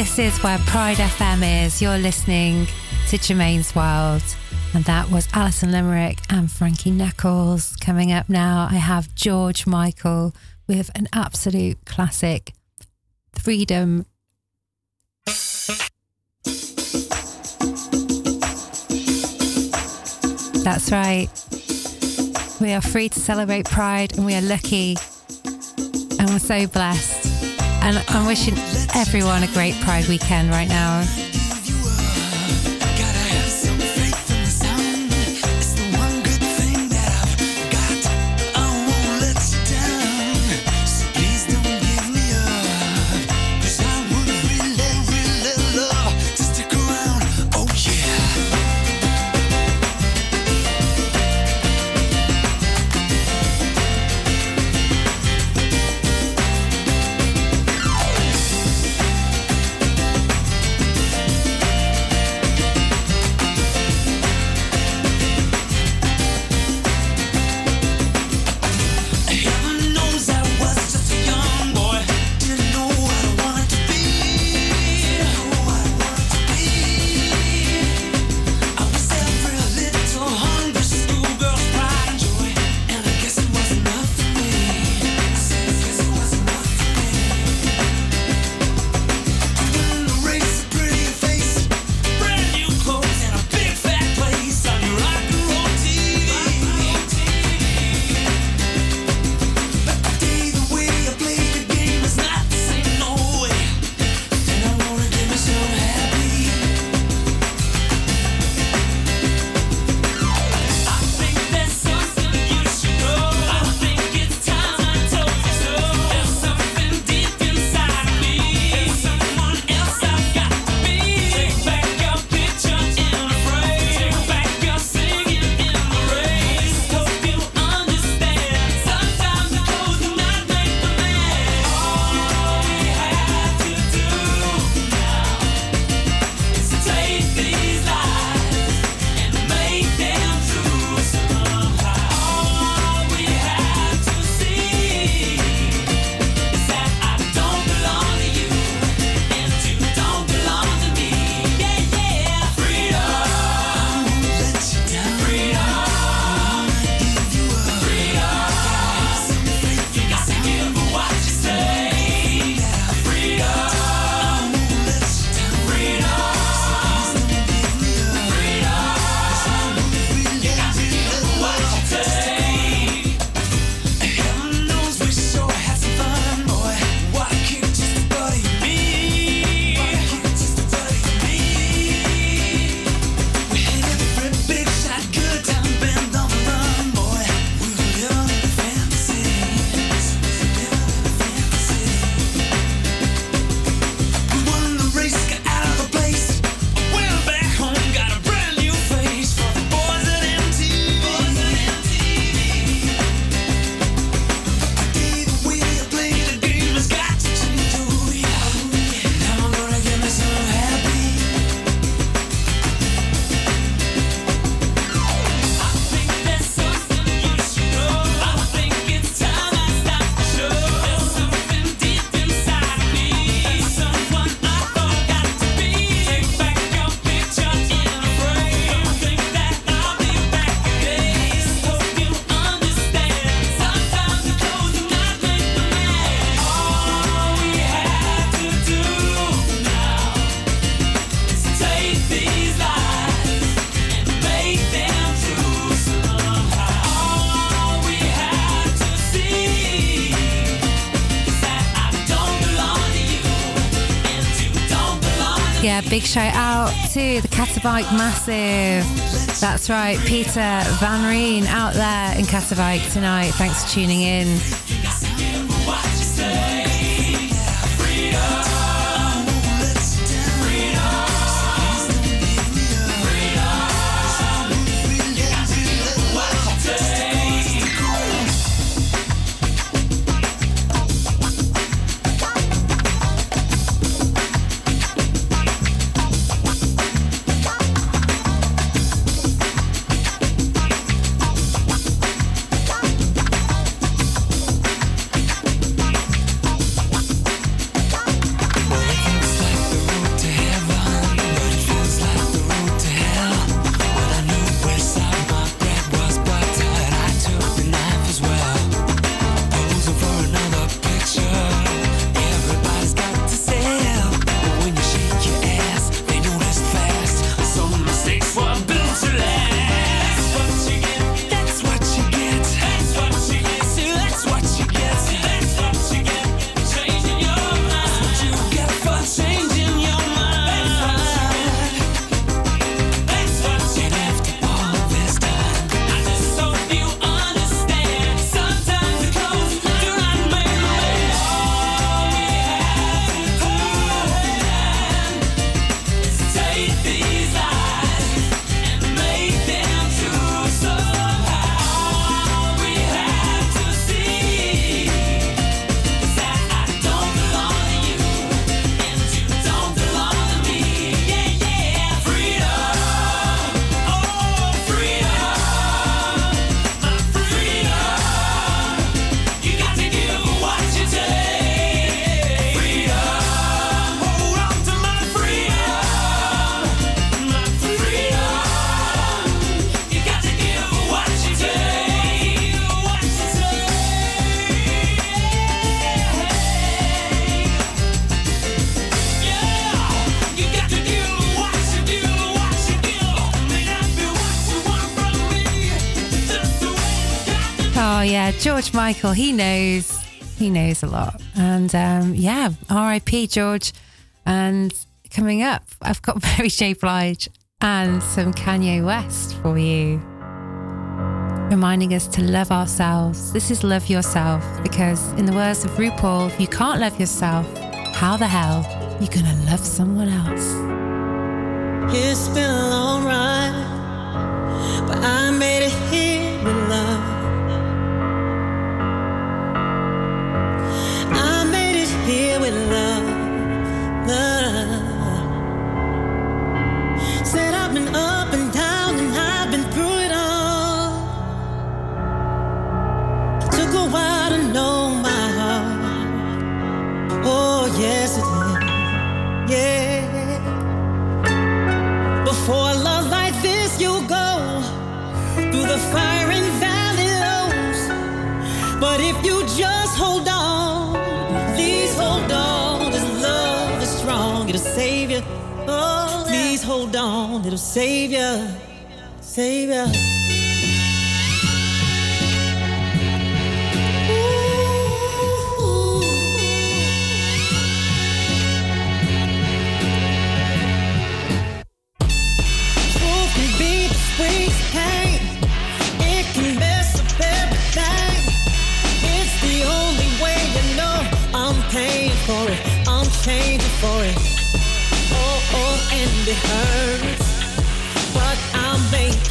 This is where Pride FM is. You're listening to Germaine's World. And that was Alison Limerick and Frankie Knuckles. Coming up now, I have George Michael with an absolute classic Freedom That's right. We are free to celebrate Pride and we are lucky and we're so blessed. And I'm wishing everyone a great Pride weekend right now. Big shout out to the Catabike Massive. That's right, Peter Van Reen out there in Catabike tonight. Thanks for tuning in. Oh yeah, George Michael. He knows. He knows a lot. And um, yeah, R.I.P. George. And coming up, I've got Mary J. Blige and some Kanye West for you, reminding us to love ourselves. This is love yourself because, in the words of RuPaul, if you can't love yourself, how the hell you gonna love someone else? It's been a long ride, but I made it here with love. Yes, it did. Yeah. On, it'll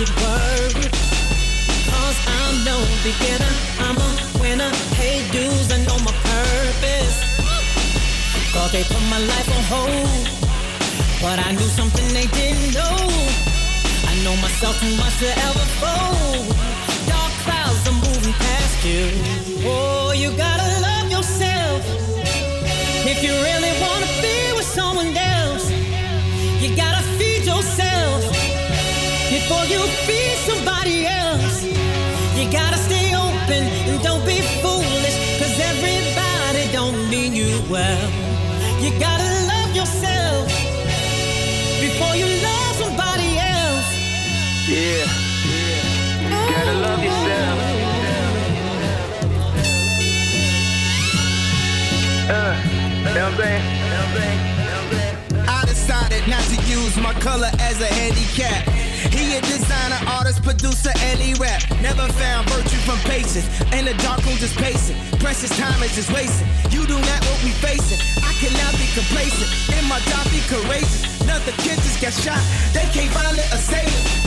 It work. Cause I'm no beginner. I'm a winner. Hey, dudes, I know my purpose. Cause they put my life on hold. But I knew something they didn't know. I know myself too much to ever fold. Dark clouds are moving past you. Oh, you gotta love yourself. If you really wanna be with someone else, you gotta. Before you feed somebody else, you gotta stay open and don't be foolish. Cause everybody don't mean you well. You gotta love yourself before you love somebody else. Yeah. Gotta love yourself. Uh, you know what I'm saying? I decided not to use my color as a handicap. He a designer, artist, producer, and he rap. Never found virtue from patience. In the dark room just pacing. Precious time is just wasting. You do not what we facing. I cannot be complacent. In my job, be courageous. Another kid just got shot. They can't find it, assailant.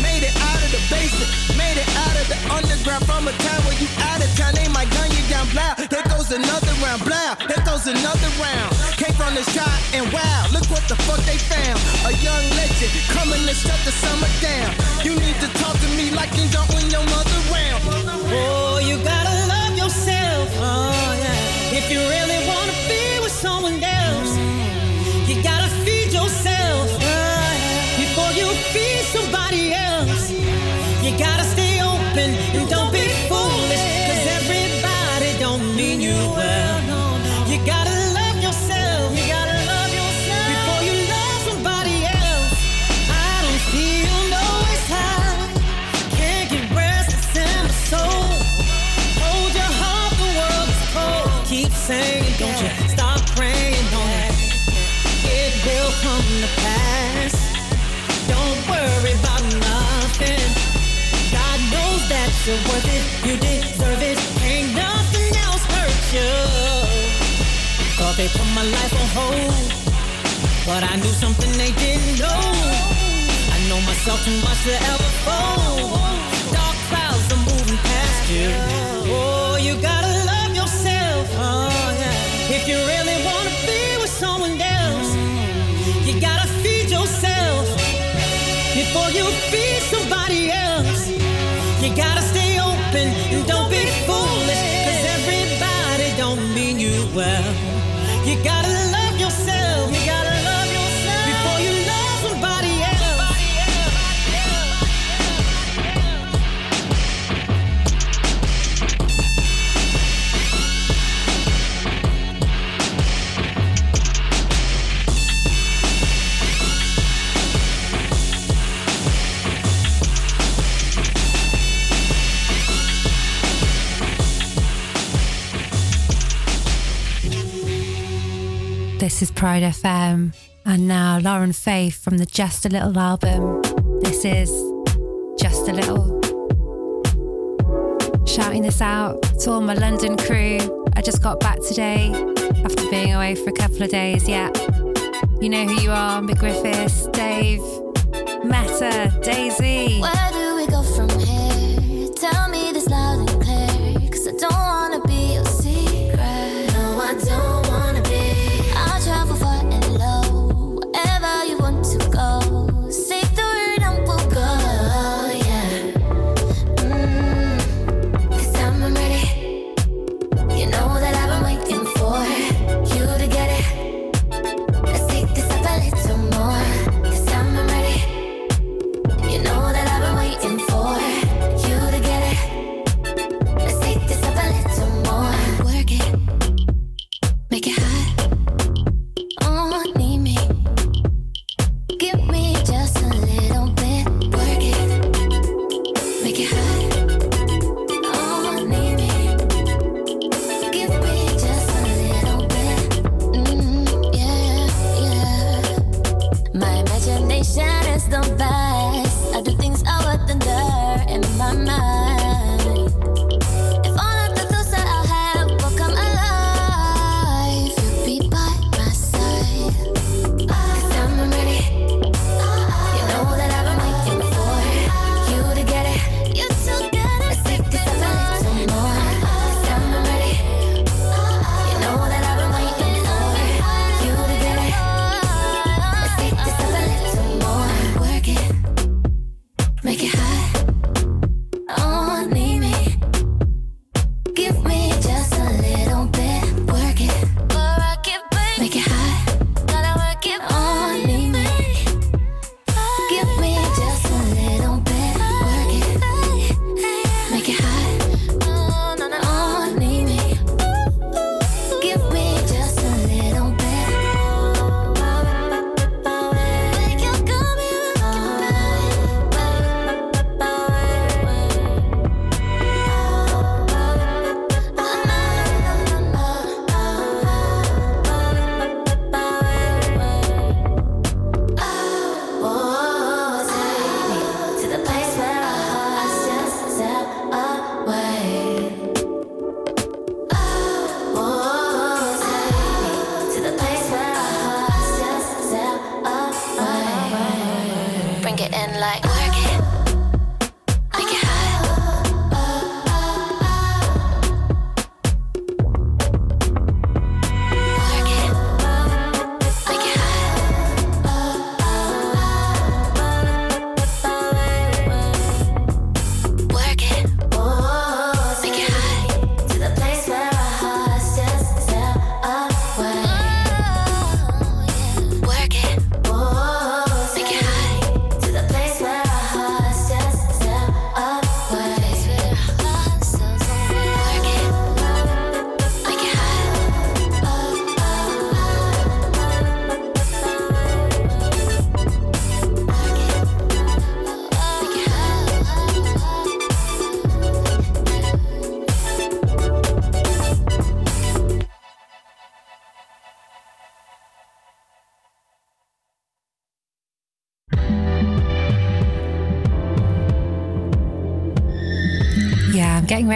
Made it out of the. Made it out of the underground from a time where you out of town. They might gun you down, blow. There goes another round, blow. There goes another round. Came from the sky and wow, look what the fuck they found. A young legend coming to shut the summer down. You need to talk to me like you don't when your mother round. Oh, you gotta love yourself. Oh, yeah. If you really wanna be with someone else, you're worth it. You deserve it. Ain't nothing else hurt you. Thought they put my life on hold. But I knew something they didn't know. I know myself too much to ever fold. Dark clouds are moving past you. Oh, you gotta love yourself. Oh, yeah. If you really wanna be with someone else, you gotta feed yourself. Before you feed and don't be foolish. Cause everybody don't mean you well. You gotta This is Pride FM. And now Lauren Faith from the Just a Little album. This is Just a Little. Shouting this out to all my London crew. I just got back today after being away for a couple of days. Yeah. You know who you are Mick Griffiths, Dave, Meta, Daisy.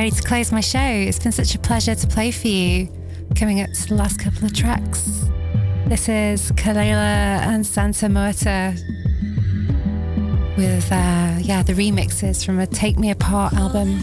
ready to close my show. It's been such a pleasure to play for you. Coming up to the last couple of tracks. This is Kelela and Santa Marta with uh, yeah the remixes from a Take Me Apart album.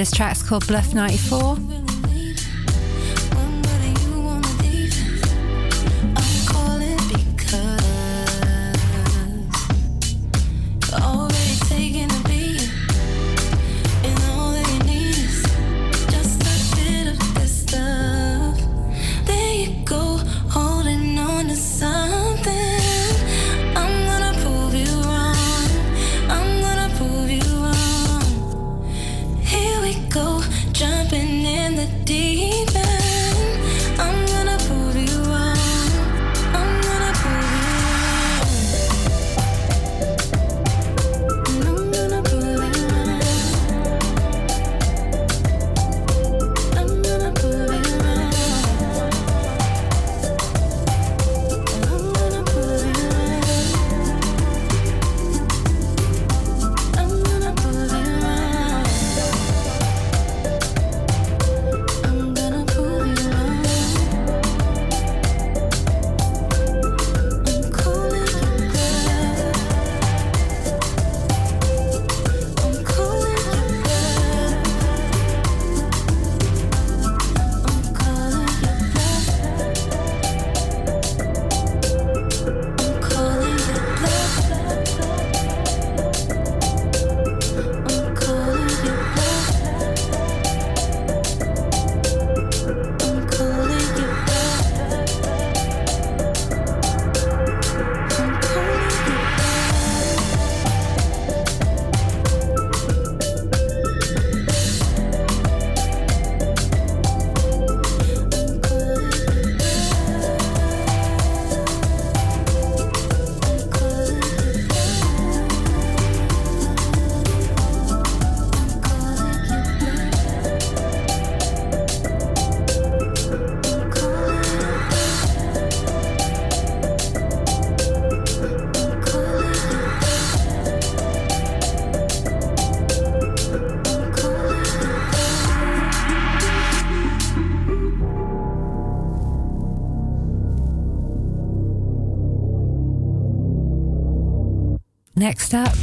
this track's called Bluff 94. next up,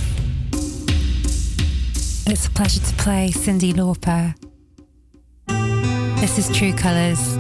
it's a pleasure to play Cyndi Lauper. This is True Colours.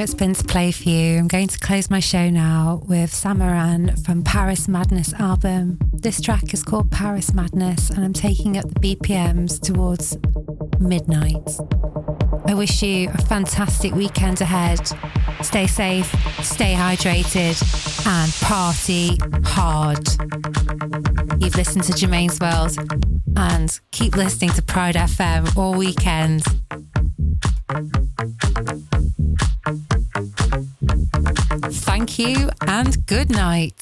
it's been to play for you. I'm going to close my show now with Samaran from Paris Madness album. This track is called Paris Madness, and I'm taking up the BPMs towards midnight. I wish you a fantastic weekend ahead. Stay safe, stay hydrated, and party hard. You've listened to Germaine's World, and keep listening to Pride FM all weekend. you and good night.